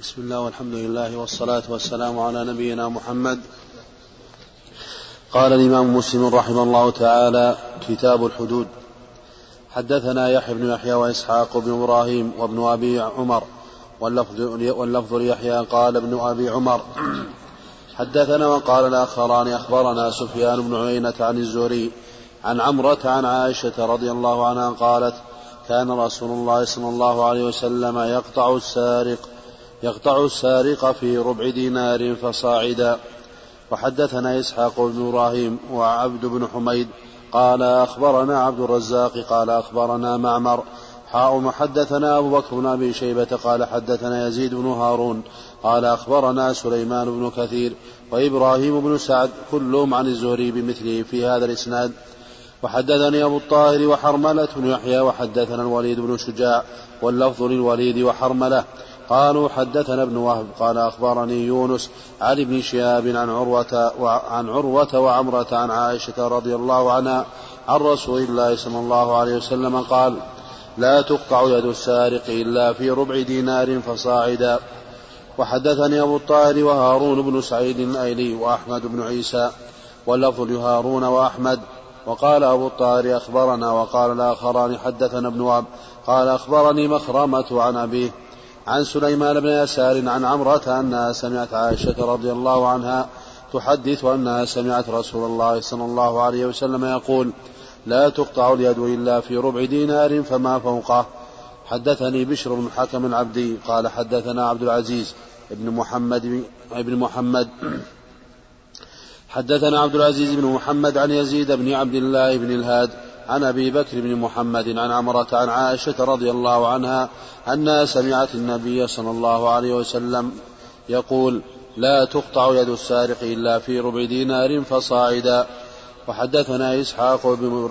بسم الله والحمد لله والصلاة والسلام على نبينا محمد. قال الإمام مسلم رحمه الله تعالى كتاب الحدود. حدثنا يحيى بن يحيى وإسحاق بن إبراهيم وابن أبي عمر واللفظ, واللفظ ليحيى قال ابن أبي عمر حدثنا وقال الآخران أخبرنا سفيان بن عيينة عن الزهري عن عمرة عن عائشة رضي الله عنها قالت كان رسول الله صلى الله عليه وسلم يقطع السارق يقطع السارق في ربع دينار فصاعدا. وحدثنا إسحاق بن إبراهيم وعبد بن حميد قال أخبرنا عبد الرزاق قال أخبرنا معمر. حاء حدثنا أبو بكر بن أبي شيبة قال حدثنا يزيد بن هارون قال أخبرنا سليمان بن كثير وإبراهيم بن سعد كلهم عن الزهري بمثله في هذا الإسناد. وحدثني أبو الطاهر وحرملة بن يحيى وحدثنا الوليد بن شجاع واللفظ للوليد وحرملة. قالوا حدثنا ابن وهب قال أخبرني يونس عن ابن شهاب عن عروة عن عروة وعمرة عن عائشة رضي الله عنها عن رسول الله صلى الله عليه وسلم قال لا تقطع يد السارق إلا في ربع دينار فصاعدا. وحدثني أبو الطاهر وهارون بن سعيد الأيلي وأحمد بن عيسى واللفظ لهارون وأحمد. وقال أبو الطاهر أخبرنا. وقال الآخران حدثنا ابن وهب. قال أخبرني مخرمة عن أبيه. عن سليمان بن يسار عن عمرة أنها سمعت عائشة رضي الله عنها تحدث أنها سمعت رسول الله صلى الله عليه وسلم يقول لا تقطع اليد إلا في ربع دينار فما فوقه. حدثني بشر بن حكم العبدي قال حدثنا عبد العزيز بن محمد بن محمد. حدثنا عبد العزيز بن محمد عن يزيد بن عبد الله بن الهاد عن أبي بكر بن محمد عن عمرة عن عائشة رضي الله عنها أنها سمعت النبي صلى الله عليه وسلم يقول لا تقطع يد السارق إلا في ربع دينار فصاعدا. وحدثنا إسحاق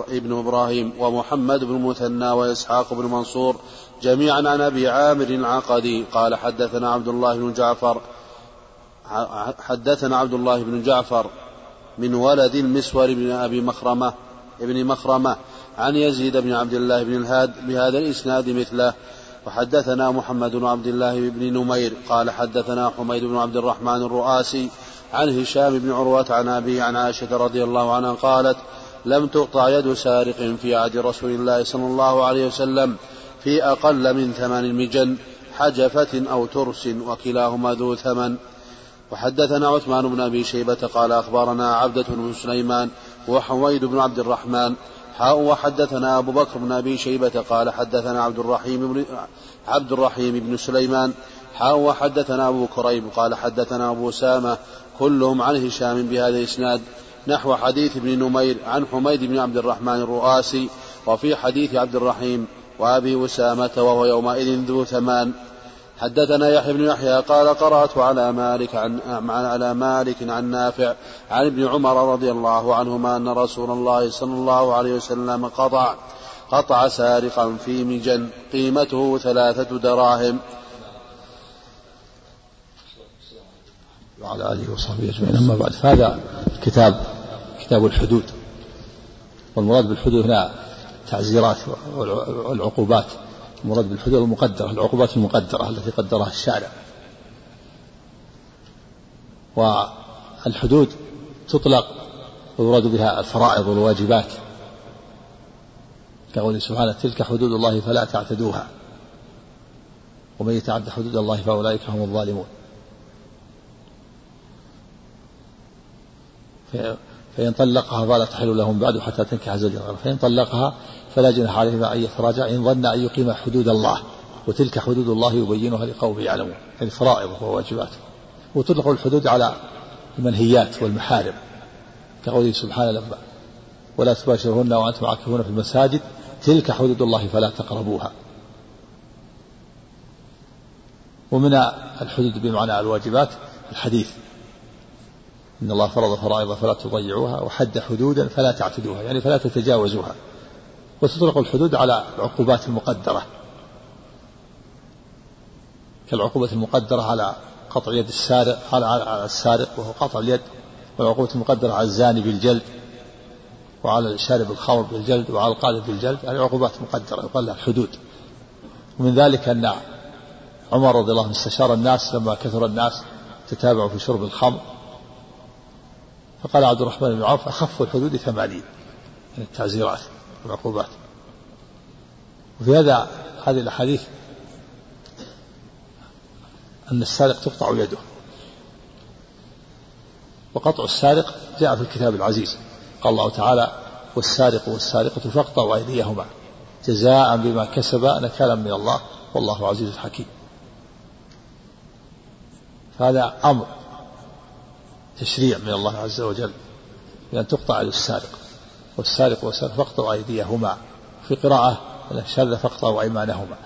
بن إبراهيم ومحمد بن مثنى وإسحاق بن منصور جميعا عن أبي عامر العقدي. قال حدثنا عبد الله بن جعفر حدثنا عبد الله بن جعفر من ولد المسور بن أبي مخرمة ابن مخرمة عن يزيد بن عبد الله بن الهاد بهذا الإسناد مثله. وحدثنا محمد بن عبد الله بن نمير قال حدثنا حميد بن عبد الرحمن الرؤاسي عن هشام بن عروة عن أبي عن عائشة رضي الله عنها قالت لم تقطع يد سارق في عهد رسول الله صلى الله عليه وسلم في أقل من ثمان مجن حجفة أو ترس وكلاهما ذو ثمن. وحدثنا عثمان بن أبي شيبة قال أخبرنا عبدة بن سليمان وحويد بن عبد الرحمن. حاء وحدثنا أبو بكر بن أبي شيبة قال حدثنا عبد الرحيم بن عبد الرحيم بن سليمان. حاء وحدثنا أبو كريب قال حدثنا أبو سامة كلهم عن هشام بهذا الإسناد. نحو حديث ابن نمير عن حميد بن عبد الرحمن الرؤاسي. وفي حديث عبد الرحيم وأبي أسامة وهو يومئذ ذو ثمان. حدثنا يحيى بن يحيى قال قرأت على مالك عن على مالك عن نافع عن ابن عمر رضي الله عنهما أن رسول الله صلى الله عليه وسلم قطع قطع سارقا في مجن قيمته ثلاثة دراهم. وعلى آله وصحبه أجمعين. أما بعد فهذا كتاب كتاب الحدود. والمراد بالحدود هنا تعزيرات والعقوبات. المراد بالحدود المقدرة العقوبات المقدرة التي قدرها الشارع. والحدود تطلق ويراد بها الفرائض والواجبات. كقوله سبحانه تلك حدود الله فلا تعتدوها. ومن يتعد حدود الله فأولئك هم الظالمون. فإن طلقها فلا تحل لهم بعد حتى تنكح غيره فإن طلقها فلا جناح عليهما أن يتراجع إن ظن أن يقيم حدود الله وتلك حدود الله يبينها لقوم يعلمون. يعني فرائض وواجبات وتطلق الحدود على المنهيات والمحارم كقوله سبحانه لما ولا تباشرهن وأنتم عاكفون في المساجد تلك حدود الله فلا تقربوها. ومن الحدود بمعنى الواجبات الحديث إن الله فرض فرائض فلا تضيعوها وحد حدودا فلا تعتدوها يعني فلا تتجاوزوها. وتطلق الحدود على العقوبات المقدرة. كالعقوبة المقدرة على قطع يد السارق على السارق وهو قطع اليد والعقوبة المقدرة على الزاني بالجلد وعلى شارب الخمر بالجلد وعلى القاذف بالجلد هذه عقوبات مقدرة يقال لها الحدود. ومن ذلك أن عمر رضي الله عنه استشار الناس لما كثر الناس تتابعوا في شرب الخمر فقال عبد الرحمن بن عوف أخف الحدود ثمانين من التعزيرات. والعقوبات. وفي هذا هذه الأحاديث أن السارق تقطع يده. وقطع السارق جاء في الكتاب العزيز. قال الله تعالى والسارق والسارقة فاقطعوا أيديهما جزاء بما كسبا نكالا من الله والله عزيز حكيم فهذا أمر تشريع من الله عز وجل بأن تقطع يد السارق. والسارق والسارق فاقطعوا أيديهما في قراءة الشاذة فاقطعوا أيمانهما.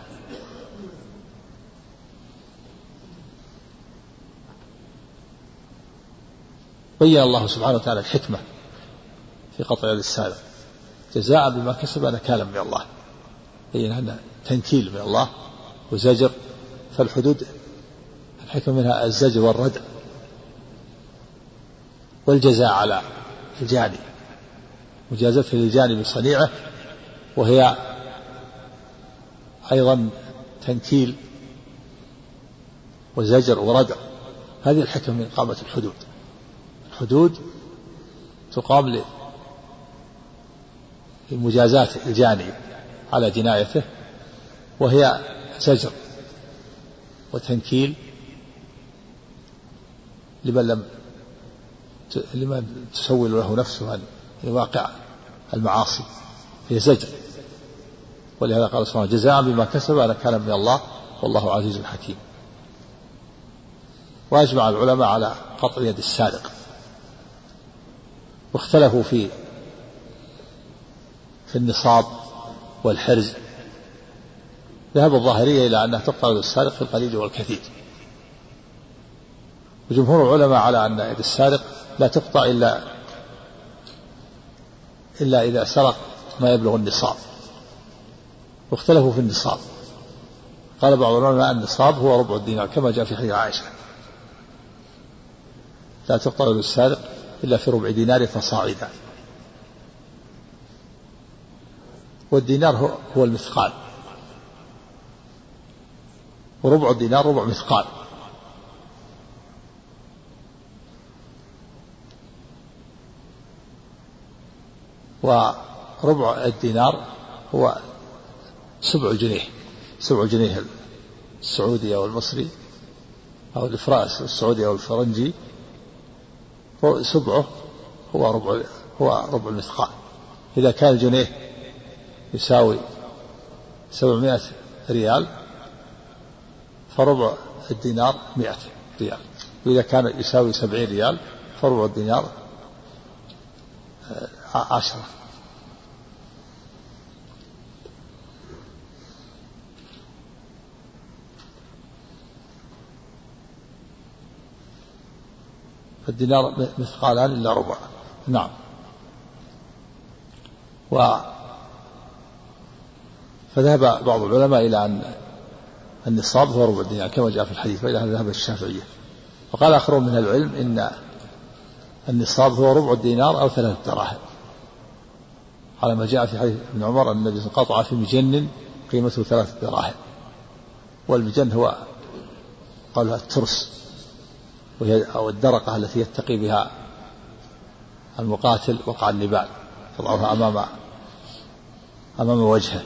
بين الله سبحانه وتعالى الحكمة في قطع يد السارق. جزاء بما كسب نكالا من الله. بين أن تنكيل من الله وزجر فالحدود الحكمة منها الزجر والردع والجزاء على الجاني. مجازفة للجاني بصنيعه وهي أيضا تنكيل وزجر وردع. هذه الحكمة من إقامة الحدود. الحدود تقام لمجازاة الجاني على جنايته وهي زجر وتنكيل لمن لم لمن تسول له نفسه عن واقع المعاصي هي زجر. ولهذا قال سبحانه جزاء بما كسب كان من الله والله عزيز حكيم. وأجمع العلماء على قطع يد السارق. واختلفوا في في النصاب والحرز. ذهب الظاهرية إلى أنها تقطع يد السارق في القليل والكثير. وجمهور العلماء على أن يد السارق لا تقطع إلا إلا إذا سرق ما يبلغ النصاب. واختلفوا في النصاب. قال بعض العلماء النصاب هو ربع الدينار كما جاء في حديث عائشة. لا تقطع يد السارق إلا في ربع دينار فصاعدا. والدينار هو المثقال. وربع الدينار ربع مثقال. وربع الدينار هو سبع جنيه سبع جنيه السعودي أو المصري أو الإفراس السعودي أو الفرنجي سبعه هو ربع هو ربع المثقال. إذا كان الجنيه يساوي سبعمائة ريال فربع الدينار مئة ريال. وإذا كان يساوي سبعين ريال فربع الدينار آه، عشرة. فالدينار مثقالان إلا ربع؟ نعم. و فذهب بعض العلماء إلى أن النصاب هو ربع الدينار كما جاء في الحديث وإلى هذا ذهب الشافعية. وقال آخرون من العلم إن النصاب هو ربع الدينار أو ثلاثة دراهم. على ما جاء في حديث ابن عمر أن النبي قطع في مجن قيمته ثلاثة دراهم. والمجن هو قالها الترس وهي أو الدرقة التي يتقي بها المقاتل وقع النبال يضعها أمام أمام وجهه.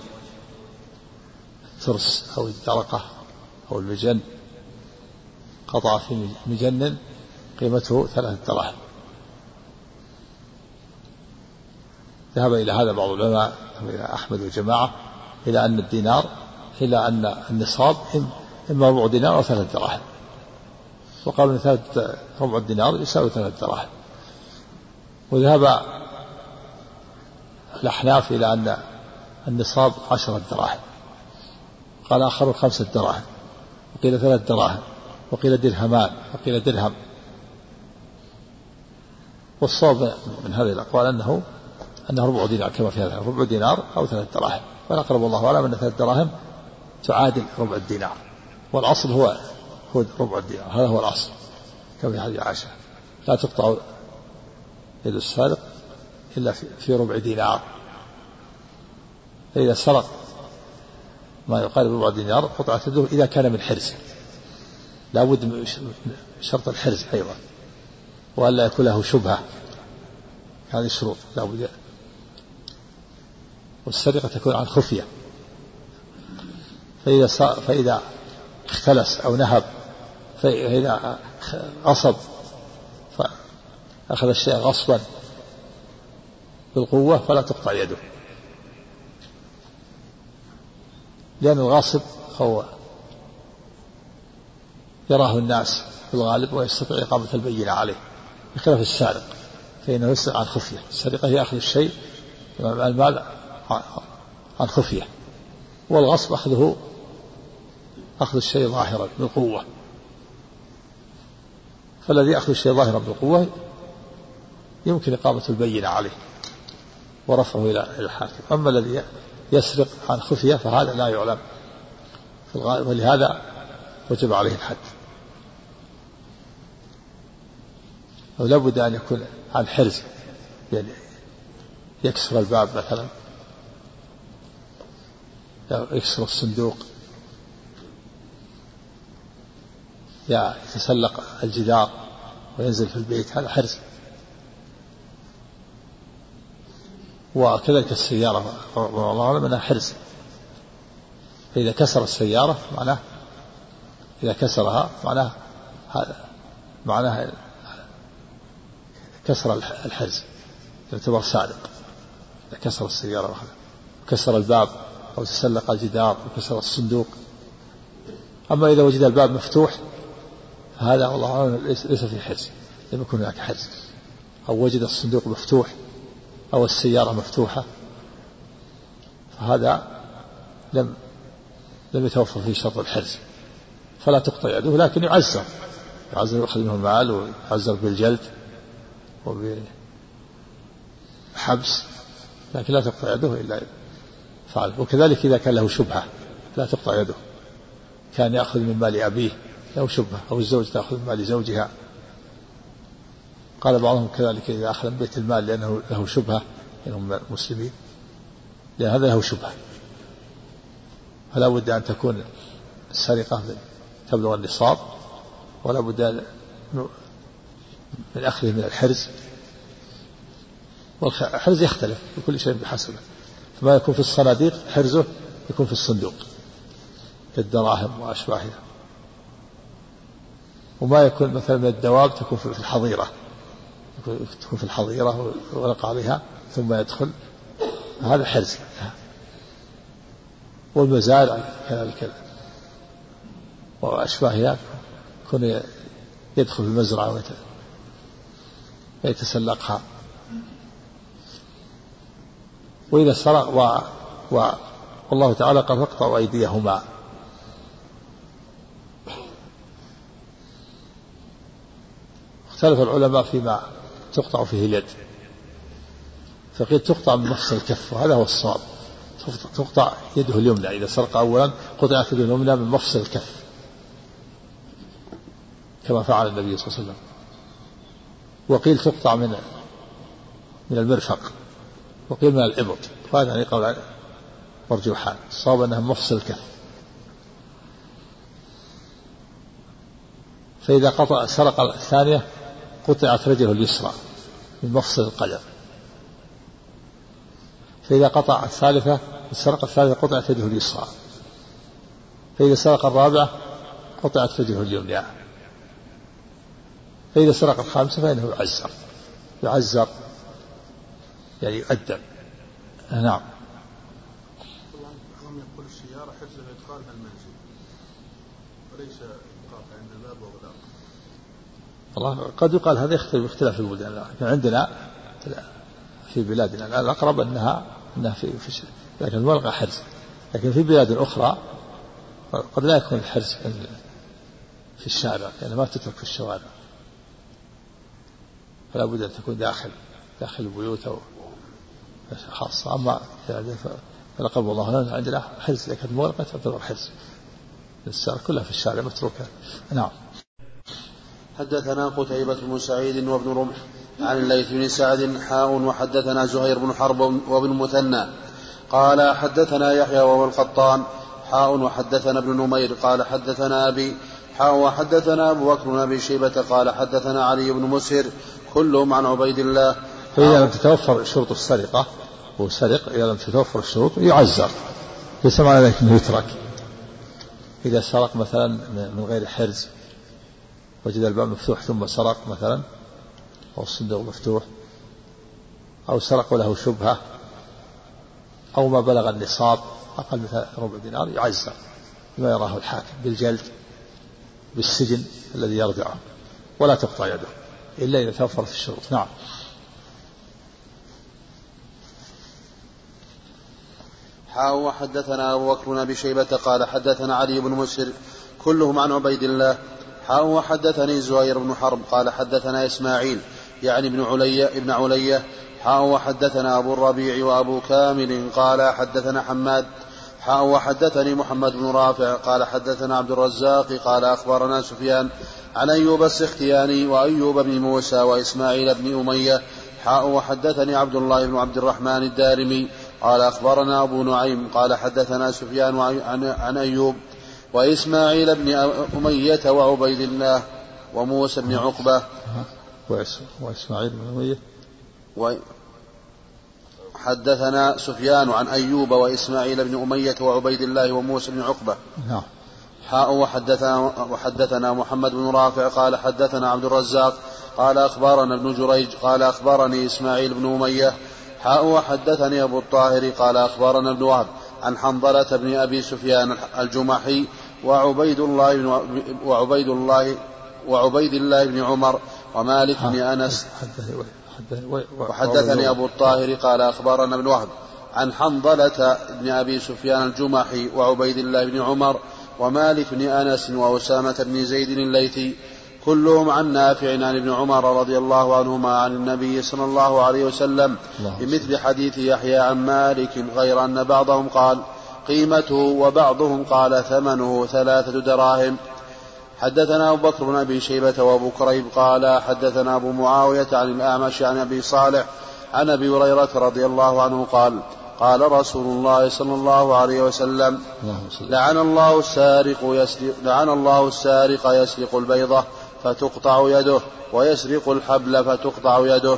الترس أو الدرقة أو المجن قطع في مجن قيمته ثلاثة دراهم. ذهب إلى هذا بعض العلماء إلى أحمد وجماعة إلى أن الدينار إلى أن النصاب إما ربع دينار أو ثلاثة دراهم. وقالوا إن ثلاثة ربع الدينار يساوي ثلاثة دراهم. وذهب الأحناف إلى أن النصاب عشرة دراهم. قال آخر خمسة دراهم. وقيل ثلاث دراهم. وقيل درهمان. وقيل درهم. والصواب من هذه الأقوال أنه أنه ربع دينار كما في هذا ربع دينار أو ثلاث دراهم. والأقرب الله أعلم أن ثلاث دراهم تعادل ربع الدينار. والأصل هو هو ربع الدينار. هذا هو الأصل. كما في حديث عائشة. لا تقطع يد السارق إلا في ربع دينار. فإذا سرق ما يقارب ربع دينار قطعت يده إذا كان من حرز لابد من شرط الحرز أيضا. وألا يكون له شبهة. هذه الشروط. لابد والسرقة تكون عن خفية. فإذا فإذا اختلس أو نهب فإذا غصب فأخذ الشيء غصبا بالقوة فلا تقطع يده. لأن الغاصب هو يراه الناس في الغالب ويستطيع إقامة البينة عليه بخلاف السارق فإنه يسرق عن خفية. السرقة هي أخذ الشيء المال عن خفية والغصب أخذه أخذ الشيء ظاهرا بالقوة. فالذي يأخذ الشيء ظاهرا بالقوة يمكن إقامة البينة عليه ورفعه إلى الحاكم. أما الذي يسرق عن خفية فهذا لا يعلم. في الغالب ولهذا وجب عليه الحد. أو لابد أن يكون عن حرز يعني يكسر الباب مثلا. يكسر الصندوق. يتسلق الجدار وينزل في البيت هذا حرز. وكذلك السيارة والله أعلم أنها حرز. فإذا كسر السيارة معناه إذا كسرها معناه هذا معناه كسر الحرز يعتبر سارق إذا كسر السيارة كسر الباب. أو تسلق الجدار وكسر الصندوق. أما إذا وجد الباب مفتوح فهذا والله أعلم ليس في حرز لم يكن هناك حرز أو وجد الصندوق مفتوح أو السيارة مفتوحة فهذا لم لم يتوفر فيه شرط الحرز فلا تقطع يده لكن يعزر. يعزر يؤخذ منه المال ويعزر بالجلد وبحبس لكن لا تقطع يده إلا فعل وكذلك إذا كان له شبهة لا تقطع يده. كان يأخذ من مال أبيه له شبهة أو الزوج تأخذ من مال زوجها. قال بعضهم كذلك إذا أخذ من بيت المال لأنه له شبهة لأنهم مسلمين. لأن هذا له شبهة. فلا بد أن تكون السرقة تبلغ النصاب ولا بد من أخذه من الحرز. والحرز يختلف بكل شيء بحسبه. فما يكون في الصناديق حرزه يكون في الصندوق كالدراهم وأشباهها وما يكون مثلا من الدواب تكون في الحظيرة تكون في الحظيرة ويغلق عليها ثم يدخل. هذا حرز. والمزارع كذلك. وأشباهها يكون يدخل في المزرعة ويتسلقها وإذا سرق و... و... والله تعالى قد فاقطعوا أيديهما. اختلف العلماء فيما تقطع فيه اليد. فقيل تقطع من مفصل الكف وهذا هو الصواب. تقطع يده اليمنى إذا سرق أولا قطعت يده اليمنى من مفصل الكف. كما فعل النبي صلى الله عليه وسلم. وقيل تقطع من من المرفق. وقيل من الإبط. وهذا يعني قول مرجوحان الصواب أنها مفصل الكف فإذا قطع سرق الثانية قطعت رجله اليسرى من مفصل القدم. فإذا قطع الثالثة سرق الثالثة قطعت يده اليسرى. فإذا سرق الرابعة قطعت رجله اليمنى. فإذا سرق الخامسة فإنه يعزر. يعزر. يعني يؤدب. نعم. يقول السيارة إدخالها المنزل وليس عند الباب والله قد يقال هذا يختلف باختلاف البلدان. لكن عندنا في بلادنا الأقرب أنها أنها في في لكن الملقى حرز. لكن في بلاد أخرى قد لا يكون الحرز في الشارع يعني ما تترك في الشوارع. فلا بد أن تكون داخل داخل البيوت أو خاصة. أما يعني فلقب الله لنا عندنا حرز لكن المغلقة تعتبر حرز السارة كلها في الشارع متروكة. نعم. حدثنا قتيبة بن سعيد وابن رمح عن الليث بن سعد حاء وحدثنا زهير بن حرب وابن مثنى. قال حدثنا يحيى وهو القطان حاء وحدثنا ابن نمير. قال حدثنا أبي وحدثنا أبو بكر بن أبي شيبة. قال حدثنا علي بن مسهر كلهم عن عبيد الله. فإذا لم تتوفر شروط السرقة هو سرق إذا لم تتوفر الشروط يعزر. ليس معنى ذلك أنه يترك. إذا سرق مثلا من غير حرز وجد الباب مفتوح ثم سرق مثلا أو الصندوق مفتوح أو سرق وله شبهة أو ما بلغ النصاب أقل من ربع دينار يعزر. بما يراه الحاكم بالجلد بالسجن الذي يرجعه ولا تقطع يده إلا إذا توفرت الشروط. نعم. حاء وحدثنا أبو بكر بن أبي شيبة قال حدثنا علي بن مسر كلهم عن عبيد الله. حاء وحدثني زهير بن حرب قال حدثنا إسماعيل يعني ابن علي ابن علية حاء وحدثنا أبو الربيع وأبو كامل قال حدثنا حماد. حاء وحدثني محمد بن رافع قال حدثنا عبد الرزاق قال أخبرنا سفيان عن أيوب السختياني وأيوب بن موسى وإسماعيل بن أمية. حاء وحدثني عبد الله بن عبد الرحمن الدارمي قال أخبرنا أبو نعيم قال حدثنا سفيان عن, عن أيوب وإسماعيل بن أمية وعبيد الله وموسى بن عقبة. وإسماعيل بن أمية. حدثنا سفيان عن أيوب وإسماعيل بن أمية وعبيد الله وموسى بن عقبة. نعم. حاء وحدثنا, وحدثنا محمد بن رافع قال حدثنا عبد الرزاق قال أخبرنا ابن جريج قال أخبرني إسماعيل بن أمية حاء وحدثني أبو الطاهر قال أخبرنا ابن وهب عن حنظلة بن أبي سفيان الجمحي وعبيد الله بن وعبيد الله وعبيد الله بن عمر ومالك بن أنس. وحدثني أبو الطاهر قال أخبرنا ابن وهب عن حنظلة بن أبي سفيان الجمحي وعبيد الله بن عمر ومالك بن أنس وأسامة بن زيد الليثي كلهم عن نافع عن ابن عمر رضي الله عنهما عن النبي صلى الله عليه وسلم بمثل حديث يحيى عن مالك غير أن بعضهم قال قيمته وبعضهم قال ثمنه ثلاثة دراهم. حدثنا أبو بكر بن أبي شيبة وأبو كريب قال حدثنا أبو معاوية عن الأعمش عن أبي صالح عن أبي هريرة رضي الله عنه قال قال رسول الله صلى الله عليه وسلم لعن الله السارق يسرق لعن الله السارق يسرق البيضة. فتقطع يده ويسرق الحبل فتقطع يده.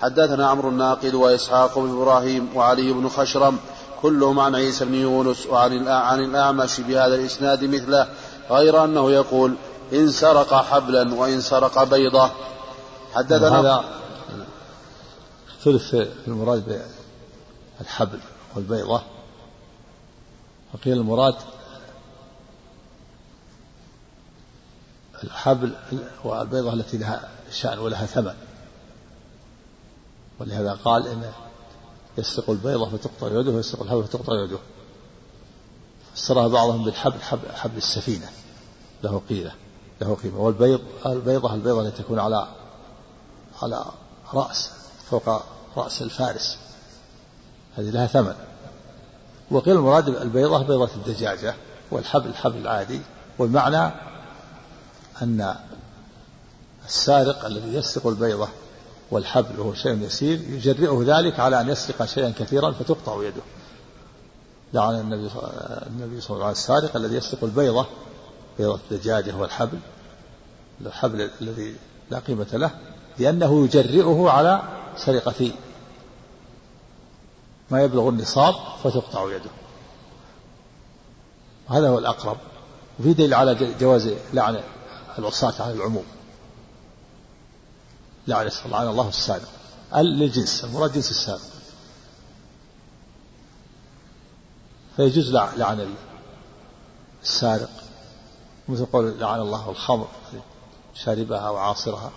حدثنا عمرو الناقد وإسحاق بن إبراهيم وعلي بن خشرم كلهم عن عيسى بن يونس وعن عن الأعمش بهذا الإسناد مثله غير أنه يقول إن سرق حبلا وإن سرق بيضة. حدثنا هذا ثلث المراد بالحبل والبيضة. وقيل المراد الحبل والبيضة التي لها شأن ولها ثمن. ولهذا قال إن يسرق البيضة فتقطع يده ويسرق الحبل فتقطع يده. فسرها بعضهم بالحبل حبل, حبل السفينة. له قيمة له قيمة. والبيض البيضة البيضة التي تكون على على رأس فوق رأس الفارس. هذه لها ثمن. وقيل المراد البيضة بيضة الدجاجة والحبل الحبل العادي. والمعنى أن السارق الذي يسرق البيضة والحبل وهو شيء يسير يجرئه ذلك على أن يسرق شيئا كثيرا فتقطع يده. لعن النبي صلى الله عليه وسلم السارق الذي يسرق البيضة بيضة الدجاجة والحبل الحبل الذي لا قيمة له لأنه يجرئه على سرقة ما يبلغ النصاب فتقطع يده. هذا هو الأقرب. وفي دليل على جواز لعن العصاة على العموم. لعن لعن الله السارق للجنس المراد جنس السارق فيجوز لعن السارق مثل قول لعن الله الخمر شاربها وعاصرها.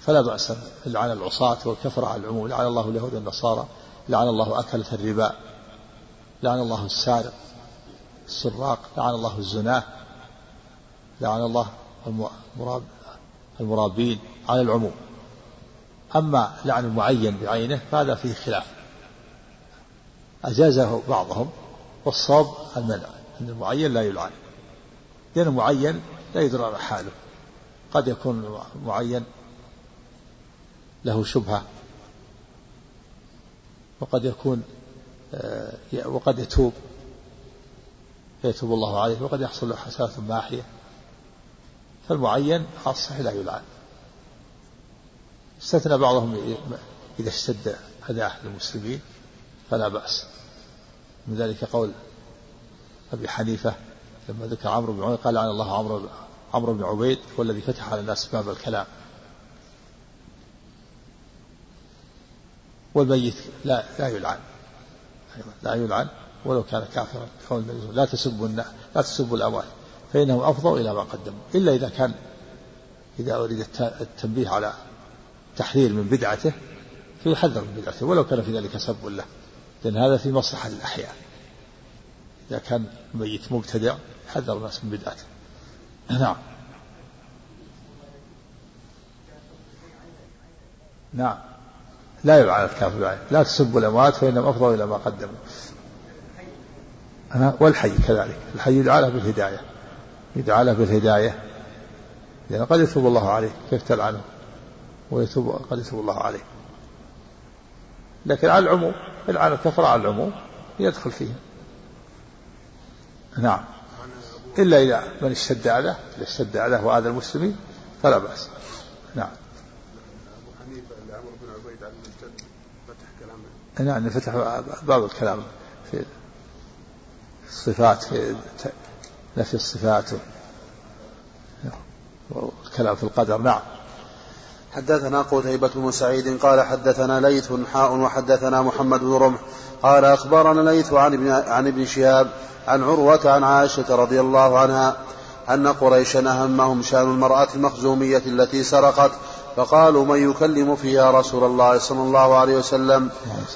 فلا بأس لعن العصاة والكفر على العموم. لعن الله اليهود والنصارى لعن الله أكلة الربا لعن الله السارق السراق لعن الله الزناه لعن الله المراب المرابين على العموم. أما لعن المعين بعينه فهذا فيه خلاف. أجازه بعضهم والصواب المنع أن المعين لا يلعن. لأن المعين لا يدرى حاله. قد يكون معين له شبهة وقد يكون آه، وقد يتوب فيتوب الله عليه وقد يحصل له حسنات ماحية. فالمعين خاصة لا يلعن. استثنى بعضهم إذا اشتد أذاه للمسلمين فلا بأس. من ذلك قول أبي حنيفة لما ذكر عمرو بن عبيد قال لعن الله عمرو عمرو بن عبيد هو الذي فتح على الناس باب الكلام. والميت لا لا يلعن. لا يلعن ولو كان كافرا قول لا تسبوا لا تسبوا الاموات فانهم افضوا إلى ما قدموا إلا إذا كان إذا أريد التنبيه على تحذير من بدعته فيحذر من بدعته ولو كان في ذلك سب له لأن هذا في مصلحة الأحياء إذا كان ميت مبتدع حذر الناس من بدعته. نعم. نعم. لا يلعن الكافر لا تسبوا الأموات فإنهم أفضل إلى ما قدموا. والحي كذلك. الحي يدعى له بالهداية. يدعى له بالهداية لأن قد يتوب الله عليه كيف تلعنه ويتوب قد يتوب الله عليه. لكن على العموم العن الكفر على العموم يدخل فيها. نعم. إلا إذا من اشتد عليه إذا اشتد عليه وآذى المسلمين فلا بأس. نعم. أبو حنيفة اللي عمرو بن عبيد عن فتح كلامه نعم فتح باب الكلام في الصفات في نفي الصفات والكلام في القدر نعم. حدثنا قتيبة بن سعيد قال حدثنا ليث حاء وحدثنا محمد بن رمح قال أخبرنا ليث عن ابن, عن ابن شهاب عن عروة عن عائشة رضي الله عنها أن قريشا أهمهم شأن المرأة المخزومية التي سرقت فقالوا من يكلم فيها رسول الله صلى الله عليه وسلم؟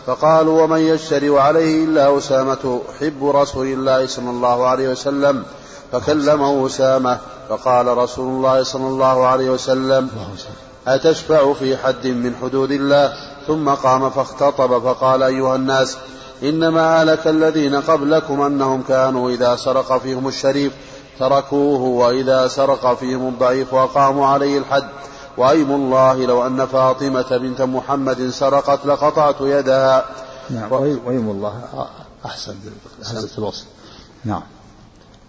فقالوا ومن يشتري عليه إلا أسامة حب رسول الله صلى الله عليه وسلم. فكلمه أسامة فقال رسول الله صلى الله عليه وسلم أتشفع في حد من حدود الله؟ ثم قام فاختطب فقال أيها الناس إنما هلك الذين قبلكم أنهم كانوا إذا سرق فيهم الشريف تركوه وإذا سرق فيهم الضعيف وأقاموا عليه الحد. وأيم الله لو أن فاطمة بنت محمد سرقت لقطعت يدها. نعم وأيم الله أحسن بهذا الوصف نعم.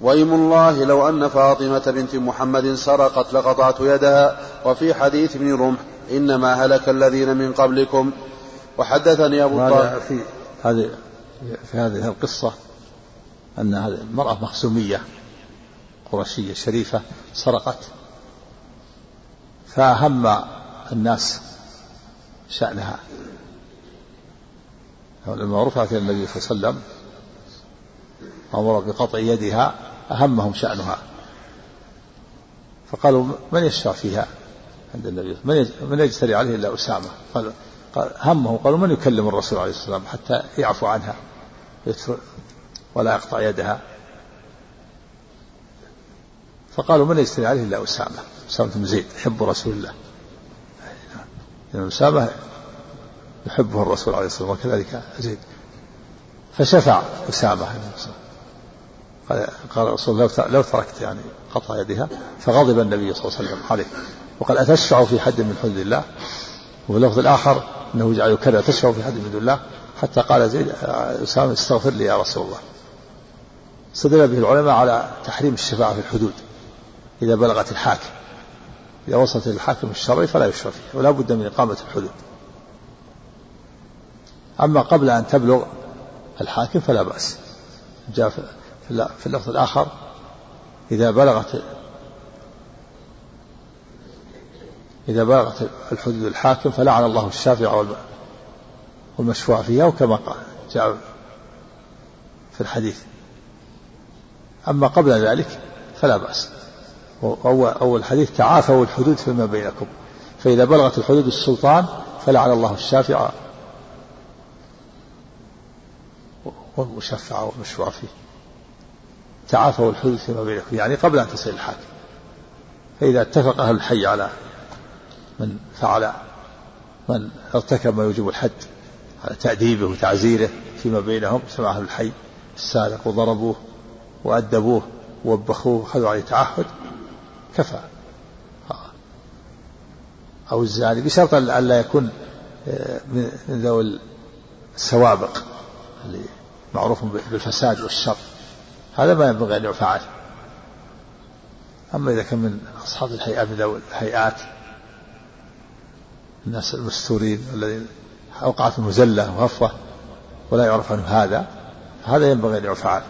وإيم الله لو أن فاطمة بنت محمد سرقت لقطعت يدها. وفي حديث ابن رمح إنما هلك الذين من قبلكم. وحدثني أبو طالب في هذه في هذه القصة أن هذه المرأة مخزومية قرشية شريفة سرقت. فأهم الناس شأنها. لما رفعت إلى النبي صلى الله عليه وسلم أمر بقطع يدها أهمهم شأنها. فقالوا من يشفع فيها؟ عند النبي. من من يجتري عليه إلا أسامة؟ قال قال همه قالوا من يكلم الرسول عليه والسلام حتى يعفو عنها؟ ولا يقطع يدها؟ فقالوا من يجتري عليه إلا أسامة؟ أسامة بن زيد يحب رسول الله. لأن أسامة يحبه الرسول عليه الصلاة والسلام وكذلك زيد. فشفع أسامة. قال قال الرسول لو لو تركت يعني قطع يدها فغضب النبي صلى الله عليه وسلم عليه. وقال أتشفع في حد من حدود الله؟ وفي اللفظ الآخر أنه يجعل يكرر تشفع في حد من حدود الله؟ حتى قال زيد أسامة استغفر لي يا رسول الله. استدل به العلماء على تحريم الشفاعة في الحدود إذا بلغت الحاكم. إذا وصلت الحاكم الشرعي فلا يشفع فيه ولا بد من إقامة الحدود. أما قبل أن تبلغ الحاكم فلا بأس. جاء في اللفظ الآخر إذا بلغت إذا بلغت الحدود الحاكم فلعن الله الشافع والمشفوع فيها وكما قال جاء في الحديث. أما قبل ذلك فلا بأس. أول, الحديث تعافوا الحدود فيما بينكم. فإذا بلغت الحدود السلطان فلعن الله الشافع والمشفع والمشفوع فيه. تعافوا الحدود فيما بينكم يعني قبل أن تصل الحاكم. فإذا اتفق أهل الحي على من فعل من ارتكب ما يوجب الحد على تأديبه وتعزيره فيما بينهم سمع أهل الحي السارق وضربوه وأدبوه ووبخوه وخذوا عليه تعهد كفى. أو الزاني بشرط أن لا يكون آه، من ذوي السوابق اللي معروف بالفساد والشر. هذا ما ينبغي أن يفعل أما إذا كان من أصحاب الهيئات من الهيئات الناس المستورين الذين أوقعتهم زلة وهفوة ولا يعرف عنه هذا هذا ينبغي أن يفعل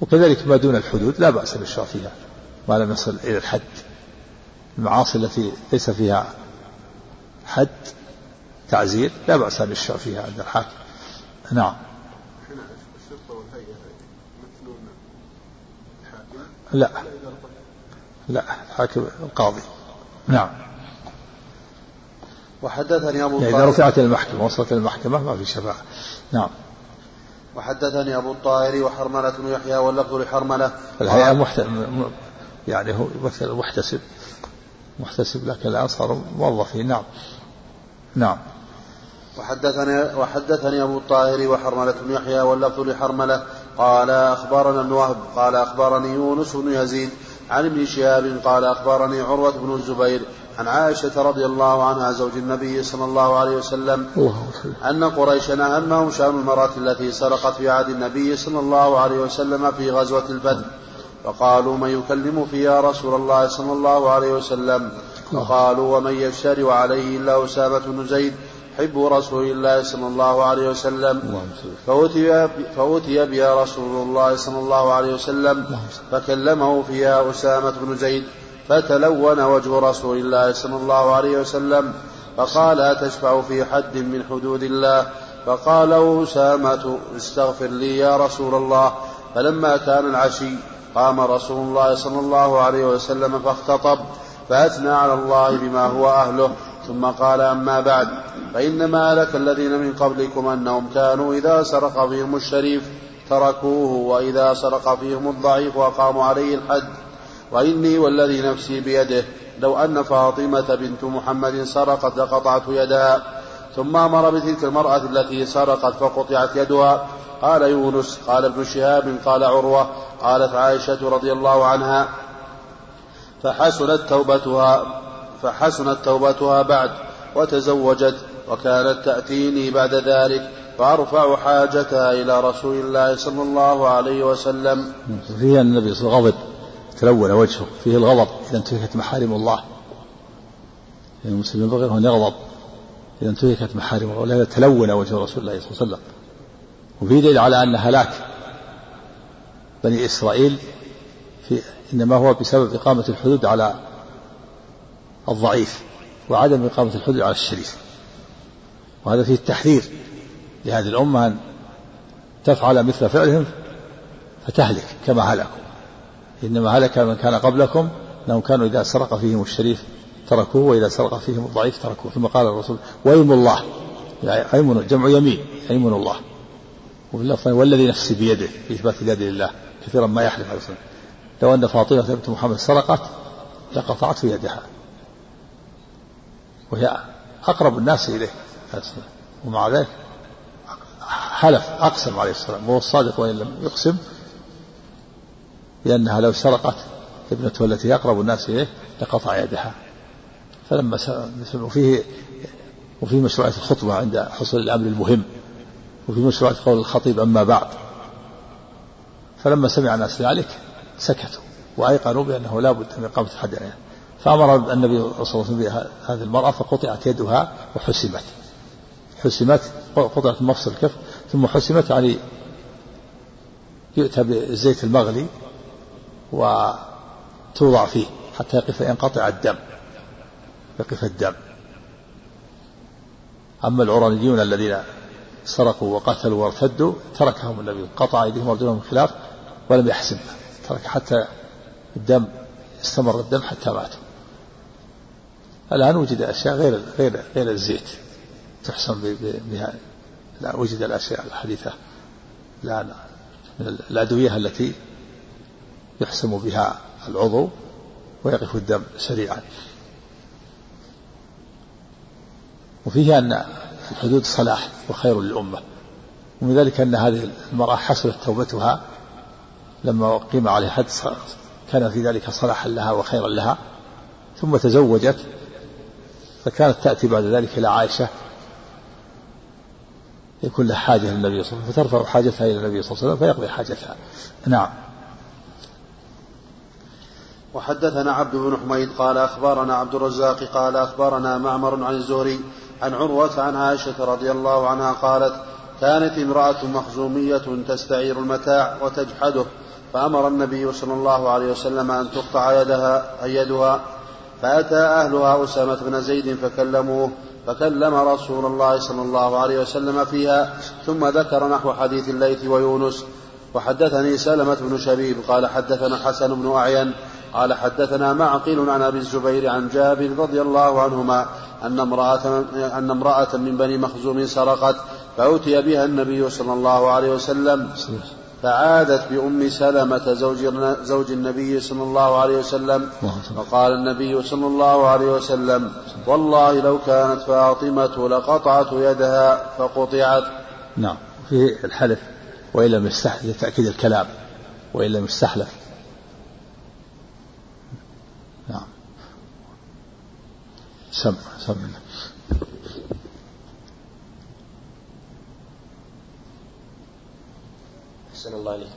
وكذلك ما دون الحدود لا بأس بالشرع فيها ما لم يصل إلى الحد. المعاصي التي ليس فيها حد تعزير لا بأس بالشرع فيها عند الحاكم. نعم. لا. لا الحاكم القاضي. نعم. وحدثني أبو يعني إذا رفعت المحكمة وصلت المحكمة ما في شفاعة نعم. وحدثني أبو الطاهر وحرملة بن يحيى واللفظ لحرملة. الهيئة محت... يعني هو مثل محتسب. محتسب لكن الآن صار موظفين. نعم. نعم. وحدثني وحدثني أبو الطاهر وحرملة بن يحيى واللفظ لحرملة قال أخبرنا ابن وهب قال أخبرني يونس بن يزيد عن ابن شهاب قال أخبرني عروة بن الزبير عن عائشة رضي الله عنها زوج النبي صلى الله عليه وسلم أن قريشا أهمهم شأن المرأة التي سرقت في عهد النبي صلى الله عليه وسلم في غزوة البدر فقالوا من يكلم يا رسول الله صلى الله عليه وسلم؟ فقالوا ومن يشتري عليه إلا أسامة بن زيد حب رسول الله صلى الله عليه وسلم. فأتي, فأتي بها رسول الله صلى الله عليه وسلم. فكلمه فيها أسامة بن زيد. فتلون وجه رسول الله صلى الله عليه وسلم. فقال أتشفع في حد من حدود الله. فقال أسامة استغفر لي يا رسول الله. فلما كان العشي قام رسول الله صلى الله عليه وسلم فاختطب. فأثنى على الله بما هو أهله. ثم قال أما بعد فإنما هلك الذين من قبلكم أنهم كانوا إذا سرق فيهم الشريف تركوه وإذا سرق فيهم الضعيف وأقاموا عليه الحد وإني والذي نفسي بيده لو أن فاطمة بنت محمد سرقت لقطعت يدها ثم أمر بتلك المرأة التي سرقت فقطعت يدها. قال يونس قال ابن شهاب قال عروة قالت عائشة رضي الله عنها فحسنت توبتها. فحسنت توبتها بعد وتزوجت وكانت تأتيني بعد ذلك فأرفع حاجتها إلى رسول الله صلى الله عليه وسلم. فيها النبي صلى الله عليه وسلم تلون وجهه فيه الغضب إذا انتهكت محارم الله. يعني المسلم ينبغي أن يغضب إذا انتهكت محارم الله تلون وجه رسول الله صلى الله عليه وسلم. وفي دليل على أن هلاك بني إسرائيل في إنما هو بسبب إقامة الحدود على الضعيف وعدم إقامة الحدود على الشريف. وهذا فيه التحذير لهذه الأمة أن تفعل مثل فعلهم فتهلك كما هلكوا. إنما هلك من كان قبلكم أنهم كانوا إذا سرق فيهم الشريف تركوه وإذا سرق فيهم الضعيف تركوه. ثم قال الرسول وأيم الله. أيمن جمع يمين أيمن الله. وفي والذي نفسي بيده في إثبات اليد لله. كثيرا ما يحلف عليه لو أن فاطمة بنت محمد سرقت لقطعت يدها. وهي أقرب الناس إليه. ومع ذلك حلف أقسم عليه السلام وهو الصادق وإن لم يقسم لأنها لو سرقت ابنته التي أقرب الناس إليه لقطع يدها. فلما وفيه وفي مشروعية الخطبة عند حصول الأمر المهم وفي مشروعية قول الخطيب أما بعد. فلما سمع الناس ذلك سكتوا وأيقنوا بأنه لا بد من إقامة الحد عليها فأمر النبي صلى الله عليه وسلم بهذه المرأة فقطعت يدها وحسمت. حسمت قطعت مفصل الكف ثم حسمت يعني يؤتى بالزيت المغلي وتوضع فيه حتى يقف ينقطع الدم يقف الدم. أما العرانيون الذين سرقوا وقتلوا وارتدوا تركهم النبي قطع أيديهم وأرجلهم خلاف ولم يحسب ترك حتى الدم استمر الدم حتى ماتوا. الآن وجد أشياء غير غير غير الزيت تحسن بها. لا وجد الأشياء الحديثة الآن من الأدوية التي يحسم بها العضو ويقف الدم سريعا. وفيه أن الحدود صلاح وخير للأمة. ومن ذلك أن هذه المرأة حصلت توبتها لما قيم عليه حد كان في ذلك صلاحا لها وخيرا لها ثم تزوجت فكانت تأتي بعد ذلك إلى عائشة يكون لها حاجة للنبي صلى الله عليه وسلم فترفع حاجتها إلى النبي صلى الله عليه وسلم فيقضي حاجتها. نعم. وحدثنا عبد بن حميد قال أخبرنا عبد الرزاق قال أخبرنا معمر عن الزهري عن عروة عن عائشة رضي الله عنها قالت كانت امرأة مخزومية تستعير المتاع وتجحده فأمر النبي صلى الله عليه وسلم أن تقطع يدها يدها فأتى أهلها أسامة بن زيد فكلموه فكلم رسول الله صلى الله عليه وسلم فيها ثم ذكر نحو حديث الليث ويونس. وحدثني سلمة بن شبيب قال حدثنا حسن بن أعين قال حدثنا معقل عن أبي الزبير عن جابر رضي الله عنهما أن امرأة, أن امرأة من بني مخزوم سرقت فأتي بها النبي صلى الله عليه وسلم. فعادت بأم سلمة زوج, زوج النبي صلى الله عليه وسلم فقال النبي صلى الله عليه وسلم والله لو كانت فاطمة لقطعت يدها فقطعت. نعم. في الحلف وإن لم يستحلف تأكيد الكلام وإن لم يستحلف. نعم. سم سم. أحسن الله عليك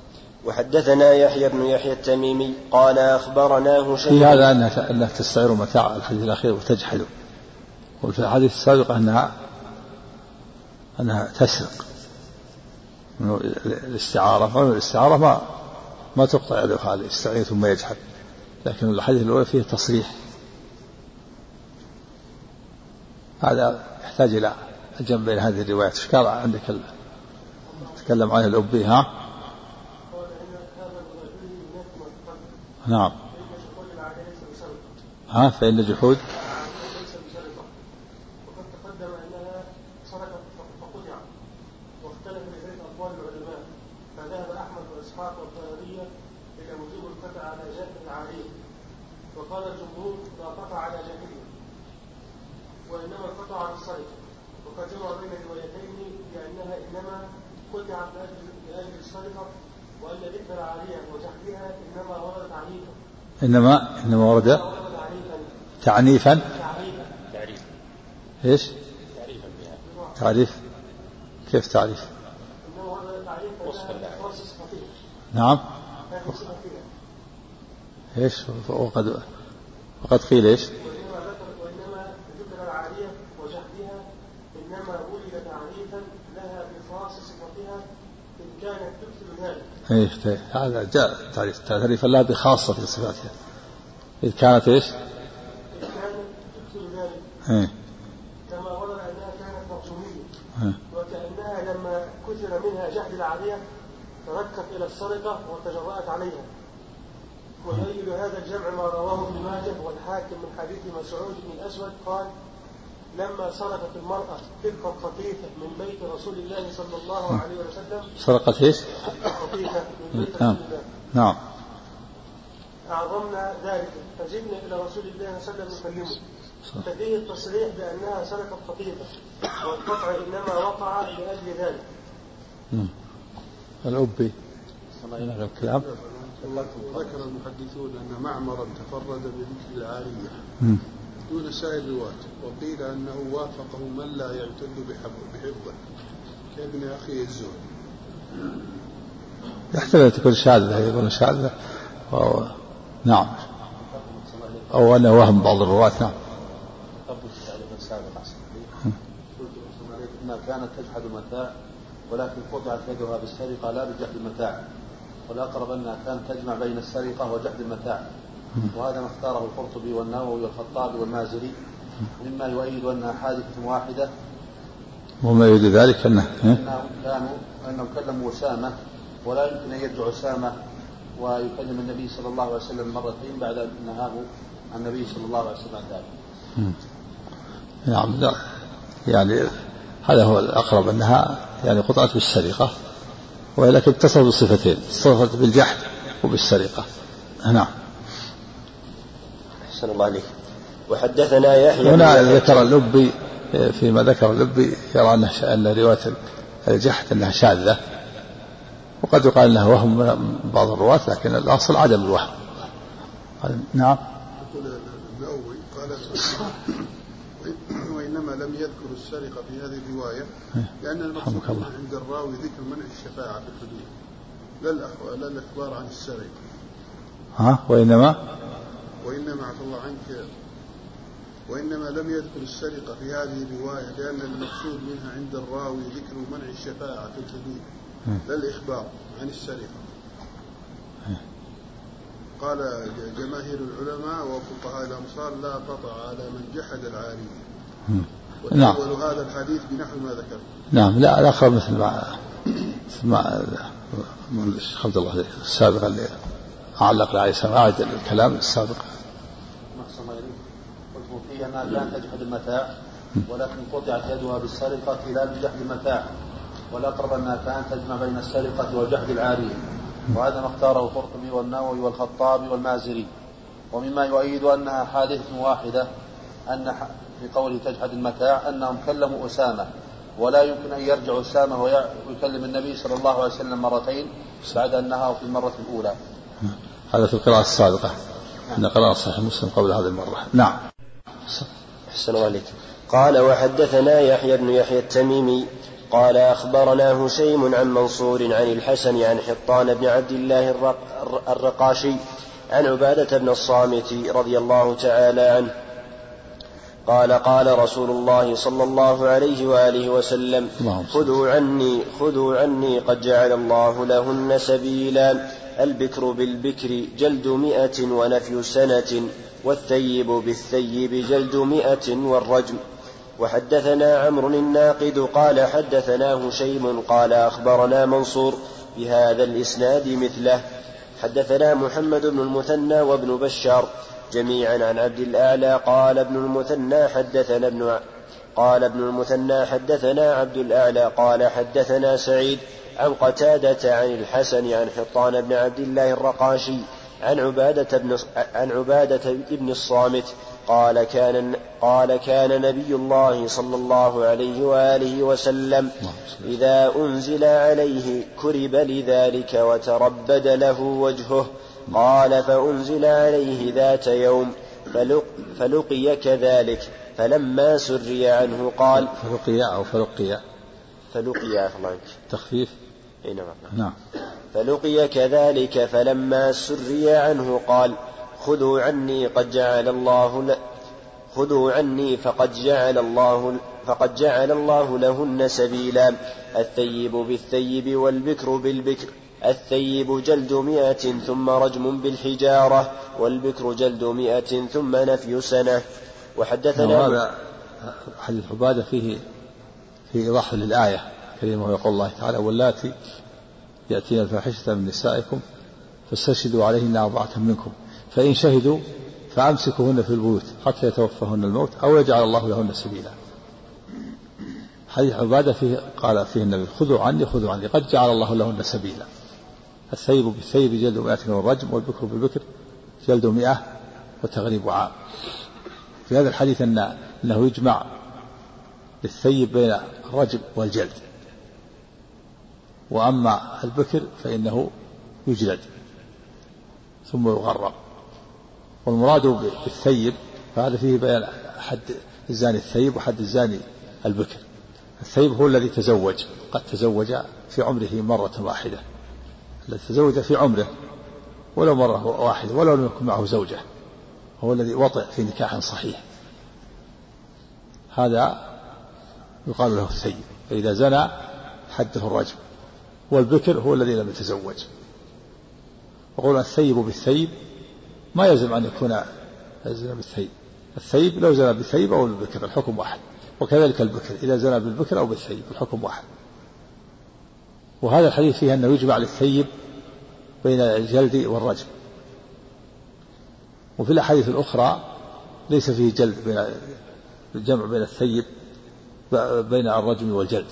وحدثنا يحيى بن يحيى التميمي قال أخبرنا هشام في هذا أنها أنها تستعير متاع الحديث الأخير وتجحده. وفي الحديث السابق أنها أنها تسرق. الاستعارة الاستعارة؟ ما ما تقطع يده هذا يستعير ثم يجحد. لكن الحديث الأول فيه تصريح. هذا يحتاج إلى الجمع بين هذه الروايات. إيش قال عندك تكلم عنه الأبي ها؟ نعم. ها فإن جحود وقد تقدم انها سرقت فقطع واختلف لذلك اقوال العلماء فذهب احمد واسحاق والطياريه إلى وجوب القطع على جاهل العاريه وقال الجمهور لا قطع على جاهليه وانما القطع على السرقه وقد جمع بين الروايتين بانها انما قطعت لاجل السرقه وأن ذكر العارية وجحدها إنما وردت عنيفا إنما إنما ورد تعنيفا؟ تعريفا تعريف كيف تعريف؟ نعم إيش وقد وقد قيل إيش؟ تعريفا لها صفتها ذلك. إيش هذا جاء تعريف تعريف الله بخاصة في صفاتها إذ كانت ذلك. إيه. كما ورد أنها كانت مقصومية وكأنها لما كثر منها جهد العادية تركت إلى السرقة وتجرأت عليها. ويؤيد هذا الجمع ما رواه ابن ماجه والحاكم من حديث مسعود بن الأسود قال لما سرقت المرأة تلك القطيفة من بيت رسول الله صلى الله عليه وسلم. سرقت إيش؟ قطيفة من بيت نعم. رسول الله. نعم. أعظمنا ذلك. فجئنا إلى رسول الله صلى الله عليه وسلم نكلمه ففيه التصريح بأنها سرقت قطيفة والقطع إنما وقع لأجل ذلك. مم. الأبي. نعم الكلام ذكر المحدثون أن معمرا تفرد بذكر العارية. دون سائر الرواة وقيل أنه وافقه من لا يعتد بحفظه كابن أخي الزهري يحتمل أن تكون شاذة يقول شاذة. و... نعم. أو أنه وهم بعض الرواة نعم. كانت تجحد المتاع ولكن قطعت يدها بالسرقة لا بجحد المتاع. والاقرب أنها كانت تجمع بين السرقة وجحد المتاع. وهذا ما اختاره القرطبي والنووي والخطابي والمازري. مما يؤيد انها حادثة واحدة وما يريد ذلك أنه كانوا أنهم كلموا أسامة ولا يمكن أن يرجع أسامة ويكلم النبي صلى الله عليه وسلم مرتين بعد أن نهاه النبي صلى الله عليه وسلم عن ذلك. نعم لا. يعني هذا هو الأقرب أنها يعني قطعت بالسرقة ولكن اتصلت بصفتين اتصلت بالجحد وبالسرقة. نعم. أحسن الله عليك وحدثنا يحيى هنا ذكر اللبي فيما ذكر اللبي يرى أن أن رواية الجحد أنها شاذة. وقد يقال أنها وهم من بعض الرواة لكن الأصل عدم الوهم. نعم. النووي قال وإنما لم يذكر السرقة في هذه الرواية. لأن المقصود. عند الراوي ذكر منع الشفاعة في الحدود. لا الأخ- لا الإخبار عن السرقة. ها؟ وإنما؟ وإنما عفى الله عنك وإنما لم يذكر السرقة في هذه الرواية لأن المقصود منها عند الراوي ذكر منع الشفاعة في الحدود لا الإخبار عن السرقة قال جماهير العلماء وفقهاء الأمصار لا قطع على من جحد العارية نعم. هذا الحديث بنحو ما ذكر نعم لا الآخر مثل ما مثل ما عبد الله السابق اللي علق عليه السلام أعد الكلام السابق. قلت فيه أنها كانت تجحد المتاع ولكن قطعت يدها بالسرقة لا بجحد المتاع. والأقرب أنها كانت تجمع بين السرقة وجحد العارية وهذا ما اختاره القرطبي والنووي والخطابي والمازري. ومما يؤيد أنها حادثة واحدة أن في قوله تجحد المتاع أنهم كلموا أسامة. ولا يمكن أن يرجع أسامة ويكلم النبي صلى الله عليه وسلم مرتين بعد أنها في المرة الأولى. هذا في القراءة السابقة. أن قراءة صحيح مسلم قبل هذه المرة. نعم. أحسن عليك. قال وحدثنا يحيى بن يحيى التميمي قال أخبرنا هشيم عن منصور عن الحسن عن حطان بن عبد الله الرق الرقاشي عن عبادة بن الصامت رضي الله تعالى عنه. قال قال رسول الله صلى الله عليه وآله وسلم. خذوا عني خذوا عني قد جعل الله لهن سبيلا. البكر بالبكر جلد مئة ونفي سنة والثيب بالثيب جلد مئة والرجم. وحدثنا عمرو الناقد قال حدثنا هشيم قال أخبرنا منصور بهذا الإسناد مثله. حدثنا محمد بن المثنى وابن بشار جميعا عن عبد الأعلى قال ابن المثنى حدثنا ابن قال ابن المثنى حدثنا عبد الأعلى قال حدثنا سعيد عن قتادة عن الحسن عن حطان بن عبد الله الرقاشي عن عبادة بن عن عبادة بن الصامت قال كان قال كان نبي الله صلى الله عليه وآله وسلم إذا أنزل عليه كرب لذلك وتربد له وجهه قال فأنزل عليه ذات يوم فلق فلقي كذلك فلما سري عنه قال فرقية أو فلقي عفى الله تخفيف. نعم. نعم. فلقي كذلك فلما سري عنه قال خذوا عني قد جعل الله ل... خذوا عني فقد جعل الله فقد جعل الله لهن سبيلا. الثيب بالثيب والبكر بالبكر. الثيب جلد مئة ثم رجم بالحجارة والبكر جلد مئة ثم نفي سنة. وحدثنا وهذا حديث عبادة فيه في إيضاح للآية. الكريمة ويقول الله تعالى واللاتي يأتين الفاحشة من نسائكم فاستشهدوا عليهن أربعة منكم فإن شهدوا فأمسكوهن في البيوت حتى يتوفاهن الموت أو يجعل الله لهن سبيلا. حديث عبادة فيه قال فيه النبي خذوا عني خذوا عني قد جعل الله لهن سبيلا. الثيب بالثيب جلد مئة والرجم والبكر بالبكر جلد مئة وتغريب عام. في هذا الحديث أن أنه يجمع للثيب بين الرجم والجلد. وأما البكر فإنه يجلد ثم يغرب والمراد بالثيب فهذا فيه بيان حد الزاني الثيب وحد الزاني البكر. الثيب هو الذي تزوج قد تزوج في عمره مرة واحدة. الذي تزوج في عمره ولو مرة واحدة ولو لم يكن معه زوجة هو الذي وطئ في نكاح صحيح. هذا يقال له الثيب فإذا زنى حده الرجم. والبكر هو الذي لم يتزوج. وقول الثيب بالثيب ما يلزم أن يكون الزنا بالثيب. الثيب لو زنى بالثيب أو بالبكر الحكم واحد. وكذلك البكر إذا زنى بالبكر أو بالثيب الحكم واحد. وهذا الحديث فيه أنه يجمع للثيب بين الجلد والرجم وفي الأحاديث الأخرى ليس فيه جلد بين الجمع بين الثيب بين الرجم والجلد.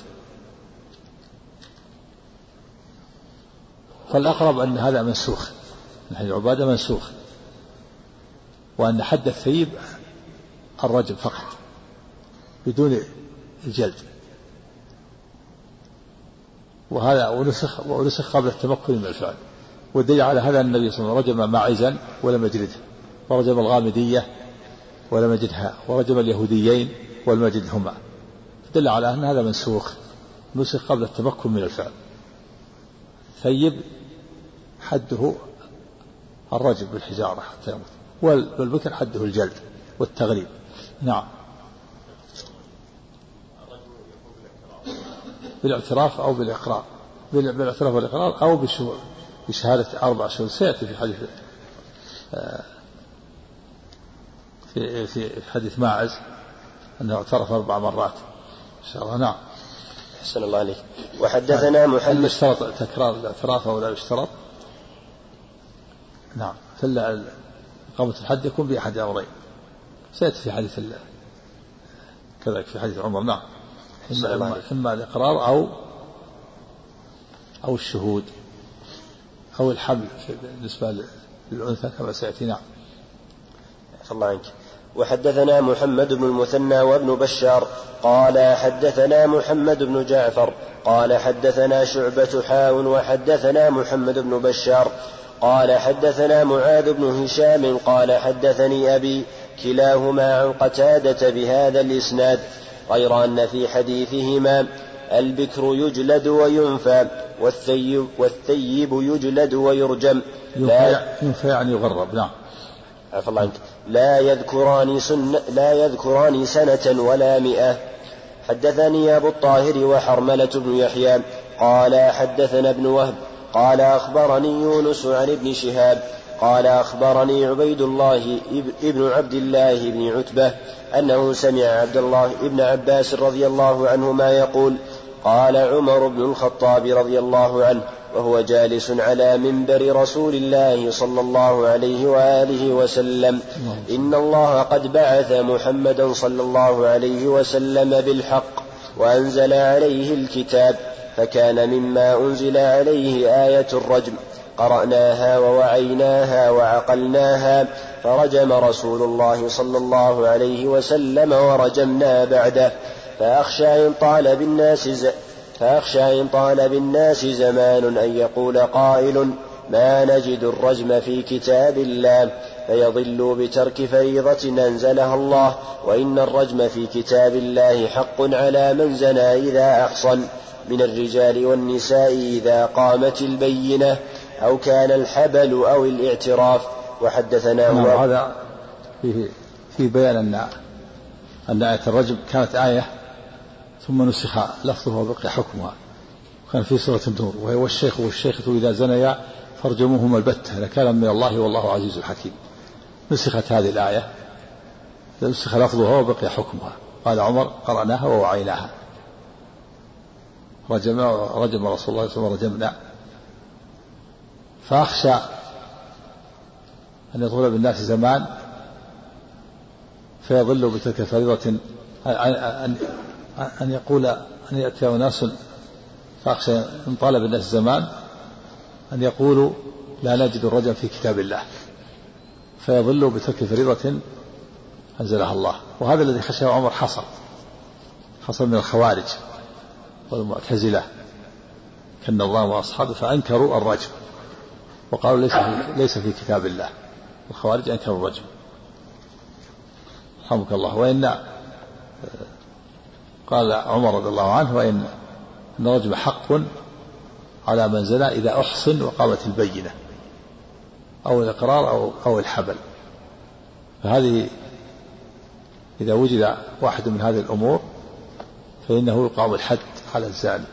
فالأقرب أن هذا منسوخ من حديث عبادة منسوخ وأن حد الثيب الرجم فقط بدون الجلد. وهذا ونسخ ونسخ قبل التمكن من الفعل. والدليل على هذا النبي صلى الله عليه وسلم رجم معزا ولم يجلده ورجم الغامدية ولم يجدها ورجم اليهوديين والمجد هما تدل على أن هذا منسوخ نسخ قبل التمكن من الفعل. ثيب حده الرجل بالحجارة حتى يموت. والبكر حده الجلد والتغريب نعم. بالاعتراف أو بالإقرار. بالاعتراف والإقرار أو بشهادة أربع شهور. سيأتي في حديث آه، في في حديث ماعز أنه اعترف أربع مرات. إن شاء الله. نعم. أحسن الله عليك. وحدثنا محمد هل يشترط تكرار الاعتراف أو لا يشترط؟ نعم. فلا إقامة الحد يكون بأحد أمرين. سيأتي في حديث الله كذلك في حديث عمر. نعم. إما, إما, الإقرار أو أو الشهود. أو الحمل بالنسبة للأنثى كما سيأتي. نعم. الله عنك وحدثنا محمد بن المثنى وابن بشار قال حدثنا محمد بن جعفر قال حدثنا شعبة حاون وحدثنا محمد بن بشار قال حدثنا معاذ بن هشام قال حدثني أبي كلاهما عن قتادة بهذا الإسناد غير أن في حديثهما البكر يجلد وينفى والثيب, والثيب يجلد ويرجم. ينفى يعني يغرب نعم. عفى الله عنك. لا يذكران سن لا يذكران سنة ولا مئة. حدثني أبو الطاهر وحرملة بن يحيى. قال حدثنا ابن وهب. قال أخبرني يونس عن ابن شهاب. قال أخبرني عبيد الله ابن عبد الله بن عتبة أنه سمع عبد الله ابن عباس رضي الله عنهما يقول قال عمر بن الخطاب رضي الله عنه وهو جالس على منبر رسول الله صلى الله عليه وآله وسلم. إن الله قد بعث محمدا صلى الله عليه وسلم بالحق وأنزل عليه الكتاب فكان مما أنزل عليه آية الرجم. قرأناها ووعيناها وعقلناها فرجم رسول الله صلى الله عليه وسلم ورجمنا بعده. فأخشى إن طال بالناس فأخشى إن طال بالناس زمان أن يقول قائل ما نجد الرجم في كتاب الله فيضلوا بترك فريضة أنزلها الله وإن الرجم في كتاب الله حق على من زنى إذا أحصن من الرجال والنساء إذا قامت البينة أو كان الحبل أو الإعتراف. وحدثنا نعم هذا فيه في بيان أن أن آية الرجم كانت آية ثم نسخ لفظها وبقي حكمها. كان في سورة النور وهي والشيخ والشيخة إذا زنيا فارجموهما البتة لكان من الله والله عزيز حكيم نسخت هذه الآية نسخ لفظها وبقي حكمها. قال عمر قرأناها ووعيناها. رجم رجم رسول الله صلى الله عليه وسلم رجمنا. فأخشى أن يطول بالناس زمان فيضل بتلك فريضة أن أن يقول أن يأتي أناس فأخشى إن طالب الناس الزمان أن يقولوا لا نجد الرجل في كتاب الله فيضلوا بترك فريضة أنزلها الله. وهذا الذي خشاه عمر حصل حصل من الخوارج والمعتزلة. كالنظام وأصحابه فأنكروا الرجم وقالوا ليس في ليس في كتاب الله. الخوارج أنكروا الرجم رحمك الله. وإن قال عمر رضي الله عنه وإن الرجم حق على من زنى إذا أحصن وقامت البينة أو الإقرار أو أو الحبل. فهذه إذا وجد واحد من هذه الأمور فإنه يقام الحد على الزاني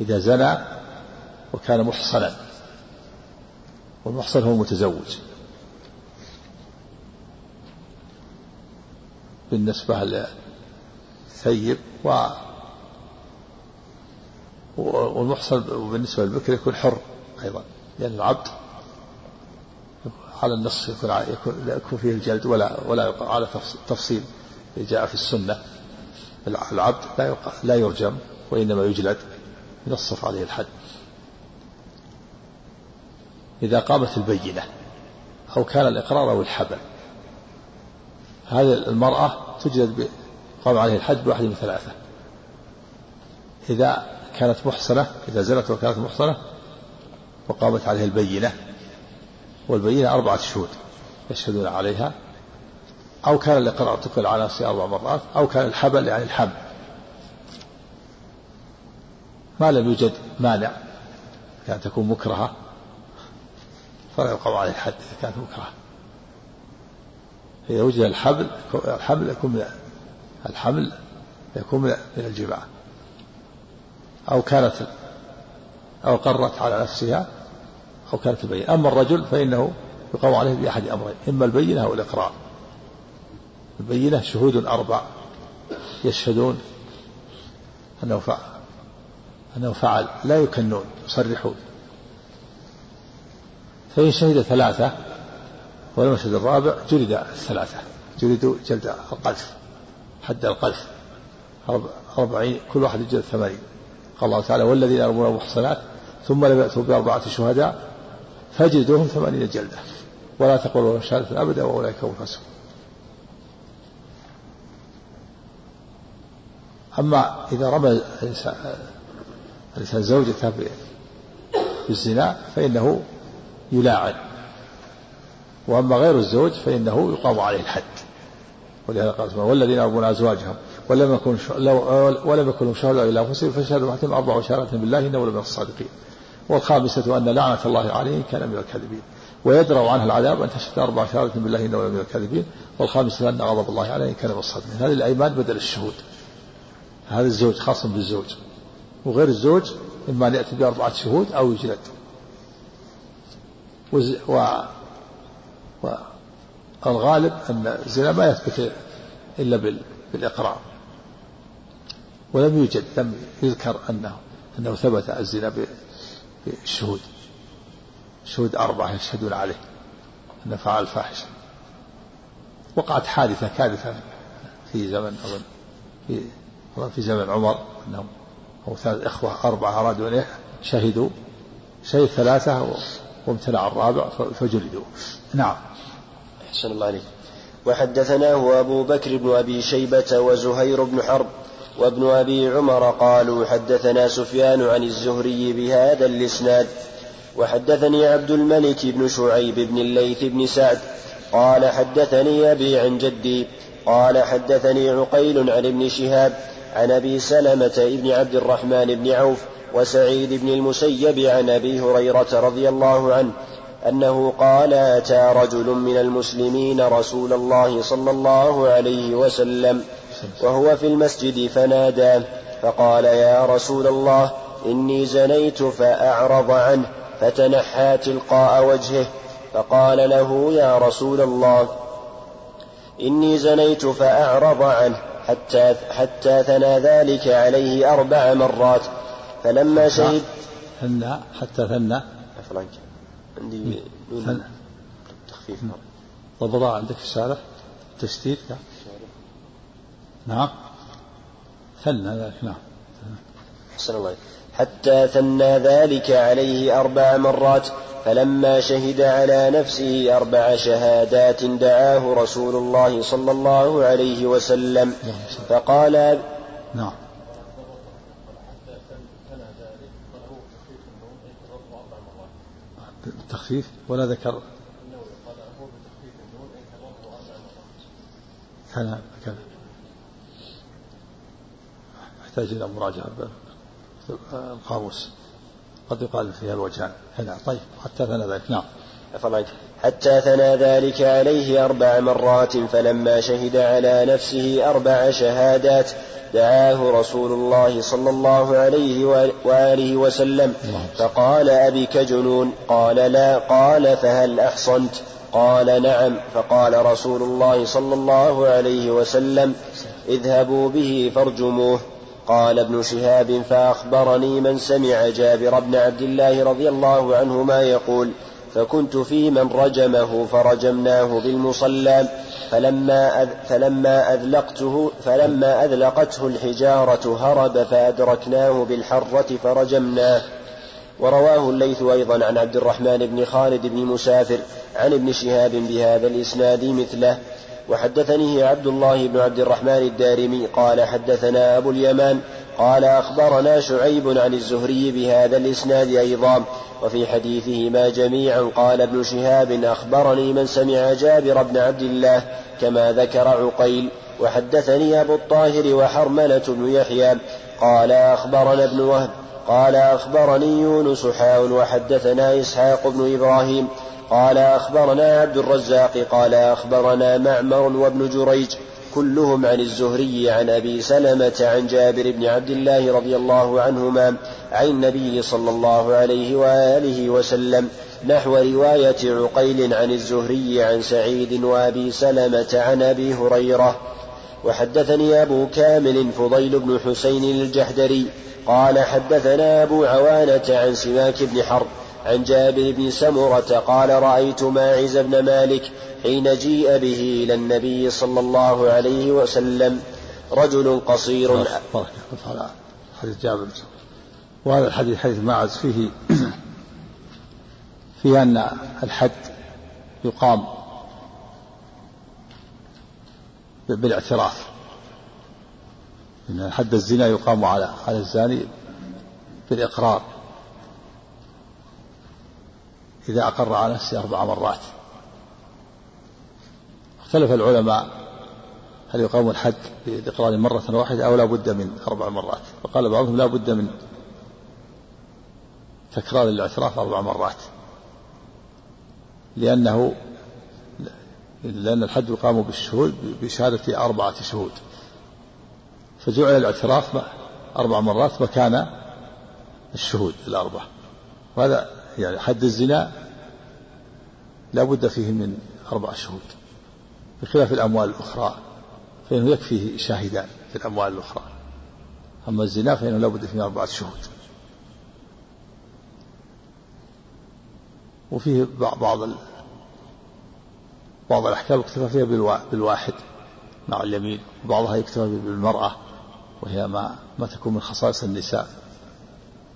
إذا زنى وكان محصنا والمحصن هو المتزوج. بالنسبة ثيب و والمحصن بالنسبة للبكر يكون حر أيضا لأن العبد على النص يكون لا يكون فيه الجلد ولا ولا على تفصيل جاء في السنة. العبد لا لا يرجم وإنما يجلد ينصف عليه الحد. إذا قامت البينة أو كان الإقرار أو الحبل هذه المرأة تجلد قام عليه الحد بواحد من ثلاثة. إذا كانت محصنة إذا زنت وكانت محصنة وقامت عليه البينة. والبينة أربعة شهود يشهدون عليها. أو كان الإقرار تكمل على نفسه أربع مرات أو كان الحبل يعني الحمل ما لم يوجد مانع كانت تكون مكرهة. فلا يقام عليه الحد إذا كانت مكرهة. إذا وجد الحبل الحمل يكون الحمل يكون من الجماع أو كانت أو قرت على نفسها أو كانت البينة أما الرجل فإنه يقام عليه بأحد أمرين إما البينة أو الإقرار. البينة شهود أربع. يشهدون أنه فعل أنه فعل. لا يكنون يصرحون. فإن شهد ثلاثة ولم يشهد الرابع جلد الثلاثة. جلدوا جلد القذف حد القذف. أربعين كل واحد يجلد ثمانين قال الله تعالى والذين يرمون المحصنات ثم لم يأتوا بأربعة شهداء فاجلدوهم ثمانين جلدة. ولا تقولوا لهم شهادة أبدا وأولئك هم الفاسقون. أما إذا رمى الإنسان زوجته بالزنا فإنه يلاعن. وأما غير الزوج فإنه يقام عليه الحد. ولهذا قال والذين يرمون أزواجهم ولم يكن ولم يكن شهداء إلا أنفسهم فشهادة واحدهم أربع شهادات بالله إنه لمن الصادقين. والخامسة أن لعنة الله عليه كان من الكاذبين. ويدرأ عنه العذاب أن تشهد أربع شهادات بالله إنه لمن الكاذبين. والخامسة أن غضب الله عليه كان من الصادقين. هذه الأيمان بدل الشهود. هذا الزوج خاص بالزوج. وغير الزوج إما أن يأتي بأربعة شهود أو يجلد. و... والغالب أن الزنا ما يثبت إلا بال... بالإقرار. ولم يوجد لم يذكر أنه أنه ثبت الزنا بالشهود شهود أربعة يشهدون عليه. أنه فعل فاحشة وقعت حادثة كارثة في زمن أظن في في زمن عمر أنهم أو ثلاث إخوة أربعة أرادوا أن شهدوا شهد ثلاثة وامتنع الرابع فجلدوا. نعم. أحسن الله عليك وحدثناه أبو بكر بن أبي شيبة وزهير بن حرب وابن أبي عمر قالوا حدثنا سفيان عن الزهري بهذا الإسناد. وحدثني عبد الملك بن شعيب بن الليث بن سعد قال حدثني أبي عن جدي قال حدثني عقيل عن ابن شهاب عن أبي سلمة بن عبد الرحمن بن عوف وسعيد بن المسيب عن أبي هريرة رضي الله عنه أنه قال أتى رجل من المسلمين رسول الله صلى الله عليه وسلم وهو في المسجد فناداه فقال يا رسول الله إني زنيت فأعرض عنه فتنحى تلقاء وجهه فقال له يا رسول الله إني زنيت فأعرض عنه حتى حتى ثنى ذلك عليه أربع مرات فلما شهد ثنى حتى ثنى. عندي نون تخفيف. ضبطها عندك في الشارع؟ تشتيت؟ نعم. ثنى ذلك نعم. أحسن الله حتى ثنى ذلك عليه أربع مرات فلما شهد على نفسه أربع شهادات دعاه رسول الله صلى الله عليه وسلم. فقال نعم. بالتخفيف ولا ذكر؟ كان كان يحتاج إلى مراجعة القاموس. قد يقال فيها الوجهان هنا طيب حتى ثنى ذلك. نعم. حتى ثنى ذلك عليه أربع مرات فلما شهد على نفسه أربع شهادات دعاه رسول الله صلى الله عليه وآله وسلم. فقال أبك جنون قال لا قال فهل أحصنت؟ قال نعم. فقال رسول الله صلى الله عليه وسلم اذهبوا به فارجموه. قال ابن شهاب فأخبرني من سمع جابر بن عبد الله رضي الله عنهما يقول فكنت في من رجمه فرجمناه بالمصلى فلما أذ فلما أذلقته فلما أذلقته الحجارة هرب فأدركناه بالحرة فرجمناه. ورواه الليث أيضا عن عبد الرحمن بن خالد بن مسافر عن ابن شهاب بهذا الإسناد مثله. وحدثني عبد الله بن عبد الرحمن الدارمي قال حدثنا أبو اليمان قال أخبرنا شعيب عن الزهري بهذا الإسناد أيضا وفي حديثهما جميعا قال ابن شهاب أخبرني من سمع جابر بن عبد الله كما ذكر عقيل وحدثني أبو الطاهر وحرملة بن يحيى قال أخبرنا ابن وهب قال أخبرني يونس حاء وحدثنا إسحاق بن إبراهيم قال أخبرنا عبد الرزاق قال أخبرنا معمر وابن جريج كلهم عن الزهري عن أبي سلمة عن جابر بن عبد الله رضي الله عنهما عن النبي صلى الله عليه وآله وسلم نحو رواية عقيل عن الزهري عن سعيد وأبي سلمة عن أبي هريرة. وحدثني أبو كامل فضيل بن حسين الجحدري قال حدثنا أبو عوانة عن سماك بن حرب عن جابر بن سمرة قال رأيت ماعز بن مالك حين جيء به إلى النبي صلى الله عليه وسلم رجل قصير. حديث جابر وهذا الحديث حديث ماعز فيه فيه أن الحد يقام بالاعتراف. إن حد الزنا يقام على على الزاني بالإقرار. إذا أقر على نفسه أربع مرات. اختلف العلماء هل يقام الحد بإقرار مرة واحدة أو لا بد من أربع مرات. وقال بعضهم لا بد من تكرار الاعتراف أربع مرات. لأنه لأن الحد يقام بالشهود بشهادة أربعة شهود. فجعل الاعتراف أربع مرات مكان الشهود الأربعة وهذا يعني حد الزنا لا بد فيه من أربع شهود. بخلاف الأموال الأخرى فإنه يكفيه شاهدان في الأموال الأخرى. أما الزنا فإنه لا بد فيه من أربعة شهود. وفيه بعض بعض الأحكام يكتفى فيها بالواحد مع اليمين وبعضها يكتفى بالمرأة وهي ما ما تكون من خصائص النساء.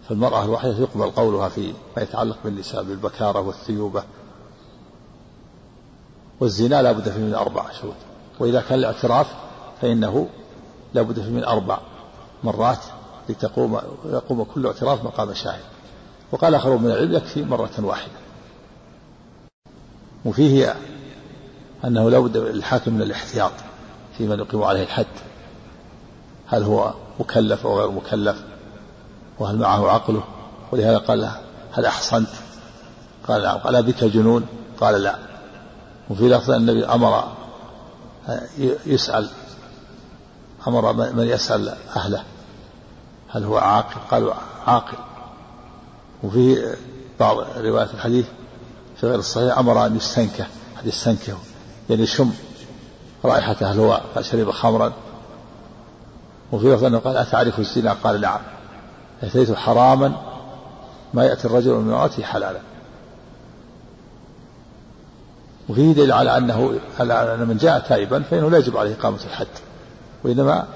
فالمرأة الواحدة يقبل قولها في ما يتعلق بالنساء بالبكارة والثيوبة. والزنا لا بد فيه من أربع شهود وإذا كان الاعتراف فإنه لا بد فيه من أربع مرات لتقوم يقوم كل اعتراف مقام شاهد. وقال آخرون من العلم يكفي مرة واحدة. وفيه أنه لا بد للحاكم من الاحتياط في من يقيم عليه الحد. هل هو مكلف أو غير مكلف؟ وهل معه عقله ولهذا قال هل أحصنت قال نعم قال بك جنون؟ قال لا. وفي لفظ النبي أمر يسأل أمر من يسأل أهله هل هو عاقل؟ قالوا عاقل. وفي بعض روايات الحديث في غير الصحيح أمر أن يستنكه حديث يستنكه يعني يشم رائحته هل هو شرب خمرا. وفي لفظ أنه قال أتعرف الزنا؟ قال نعم. أتيت حراما ما يأتي الرجل من امرأته حلالا. وفيه دليل على أنه على أن من جاء تائبا فإنه لا يجب عليه إقامة الحد وإنما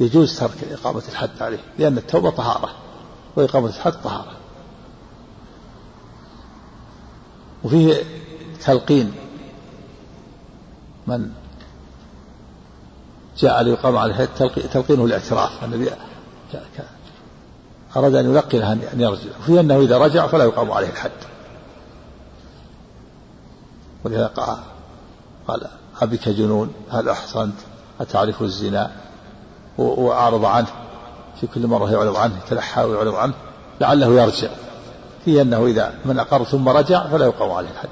يجوز ترك إقامة الحد عليه لأن التوبة طهارة وإقامة الحد طهارة. وفيه تلقين من جاء ليقام عليه تلقينه الاعتراف. النبي أراد أن يلقنه أن يرجع. وفي أنه إذا رجع فلا يقام عليه الحد. ولهذا قال قال أبك جنون؟ هل أحصنت؟ أتعرف الزنا؟ وأعرض عنه. في كل مرة يعرض عنه يتلحى ويعرض عنه لعله يرجع. في أنه إذا من أقر ثم رجع فلا يقام عليه الحد.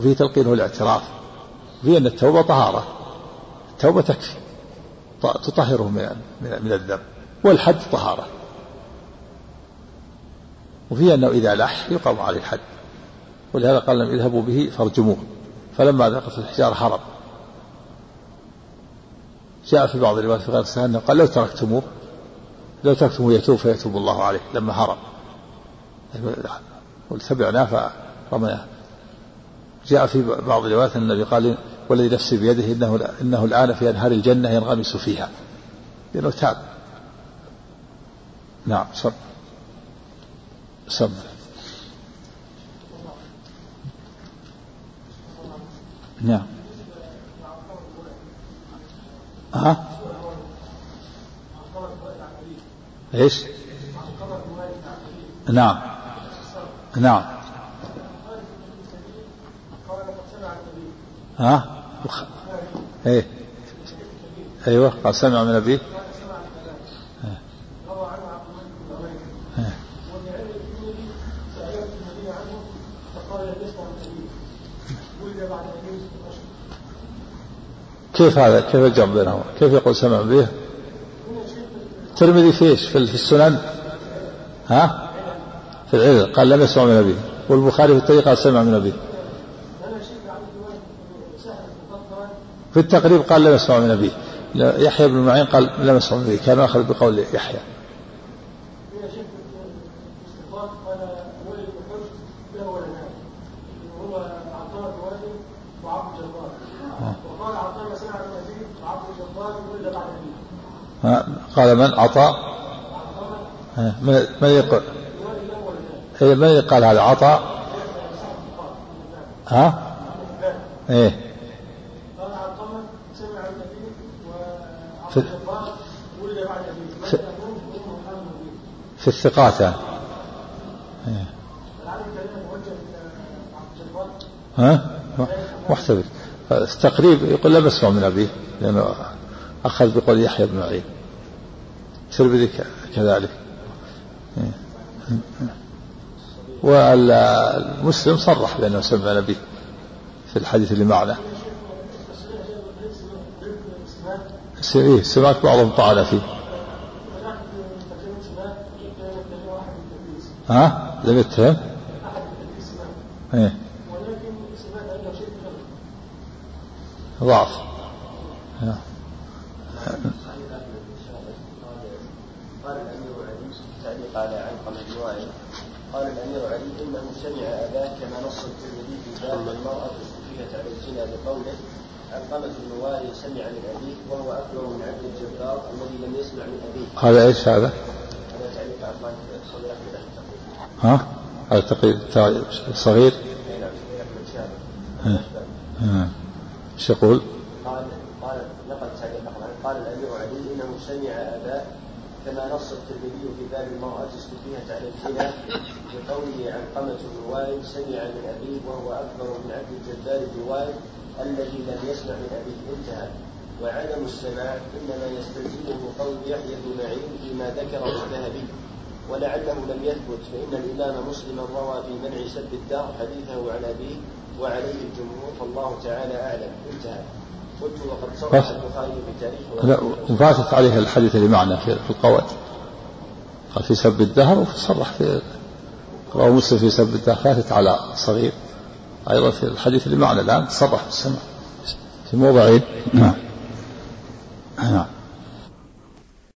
وفيه تلقينه الاعتراف. في أن التوبة طهارة. التوبة تكفي. تطهره من من الذنب والحد طهارة. وفي أنه إذا لح يقام عليه الحد ولهذا قال لهم اذهبوا به فارجموه. فلما ذاقت الحجارة هرب جاء في بعض الروايات في غير الصحيح أنه قال لو تركتموه لو تركتموه يتوب فيتوب الله عليه لما هرب وتبعناه فرميناه جاء في بعض الروايات أن النبي قال والذي نفسي بيده إنه, إنه الآن في أنهار الجنة ينغمس فيها. لأنه تاب. نعم صب صب نعم. ها؟ إيش؟ نعم. نعم. ها؟ إيه. أيوه قال سمع من أبيه. كيف هذا؟ كيف الجمع بينهما؟ كيف يقول سمع به الترمذي في إيش؟ في السنن؟ ها؟ في العلل قال لم يسمع من أبيه. والبخاري في الطريق قال سمع من أبيه. في التقريب قال لم يسمع من أبيه. يحيى بن معين قال لم يسمع من أبيه. كان أخذ بقول يحيى. قال من عطاء؟ من من يقول؟ إيه من قال هذا عطاء؟ ها؟ إيه. في, في. إيه. ها محتمل التقريب يقول اسمع من أبيه لأنه أخذ بقول يحيى بن معين الترمذي كذلك والمسلم صرح بأنه سمع نبي في الحديث اللي معنا إيه سمعت بعضهم طعن فيه. ها؟ لم يتهم؟ إيه. ضعف. قال الأمير علي إنه سمع أباه كما نص الترمذي في باب المرأة استشهدت على الزنا بقوله علقمة بن سمع من أبيه وهو أكبر من عبد الجبار الذي لم يسمع من أبيه. هذا إيش هذا؟ هذا تعليق ها؟ هذا تقريب صغير؟ نعم إيش يقول؟ قال قال تعليق قال الأمير علي إنه سمع أباه كما نص الترمذي في باب المرأة استفيهت على الزنا بقوله علقمة بن وائل سمع من أبيه وهو أكبر من عبد الجبار بن وائل الذي لم يسمع من أبيه انتهى وعدم السماع إنما يستلزمه قول يحيى بن معين فيما ذكره الذهبي. ولعله لم يثبت فإن الإمام مسلم روى في منع سب الدار حديثه عن أبيه وعليه الجمهور فالله تعالى أعلم. انتهى. قلت وقد صرح البخاري بتاريخ لا عليه الحديث اللي معنا في القواعد. قال في سب الدهر وصرح في رواه مسلم في سب الدهر فاتت على صغير. أيضا في الحديث اللي معنا الآن صرح بالسمع في موضعين نعم. نعم.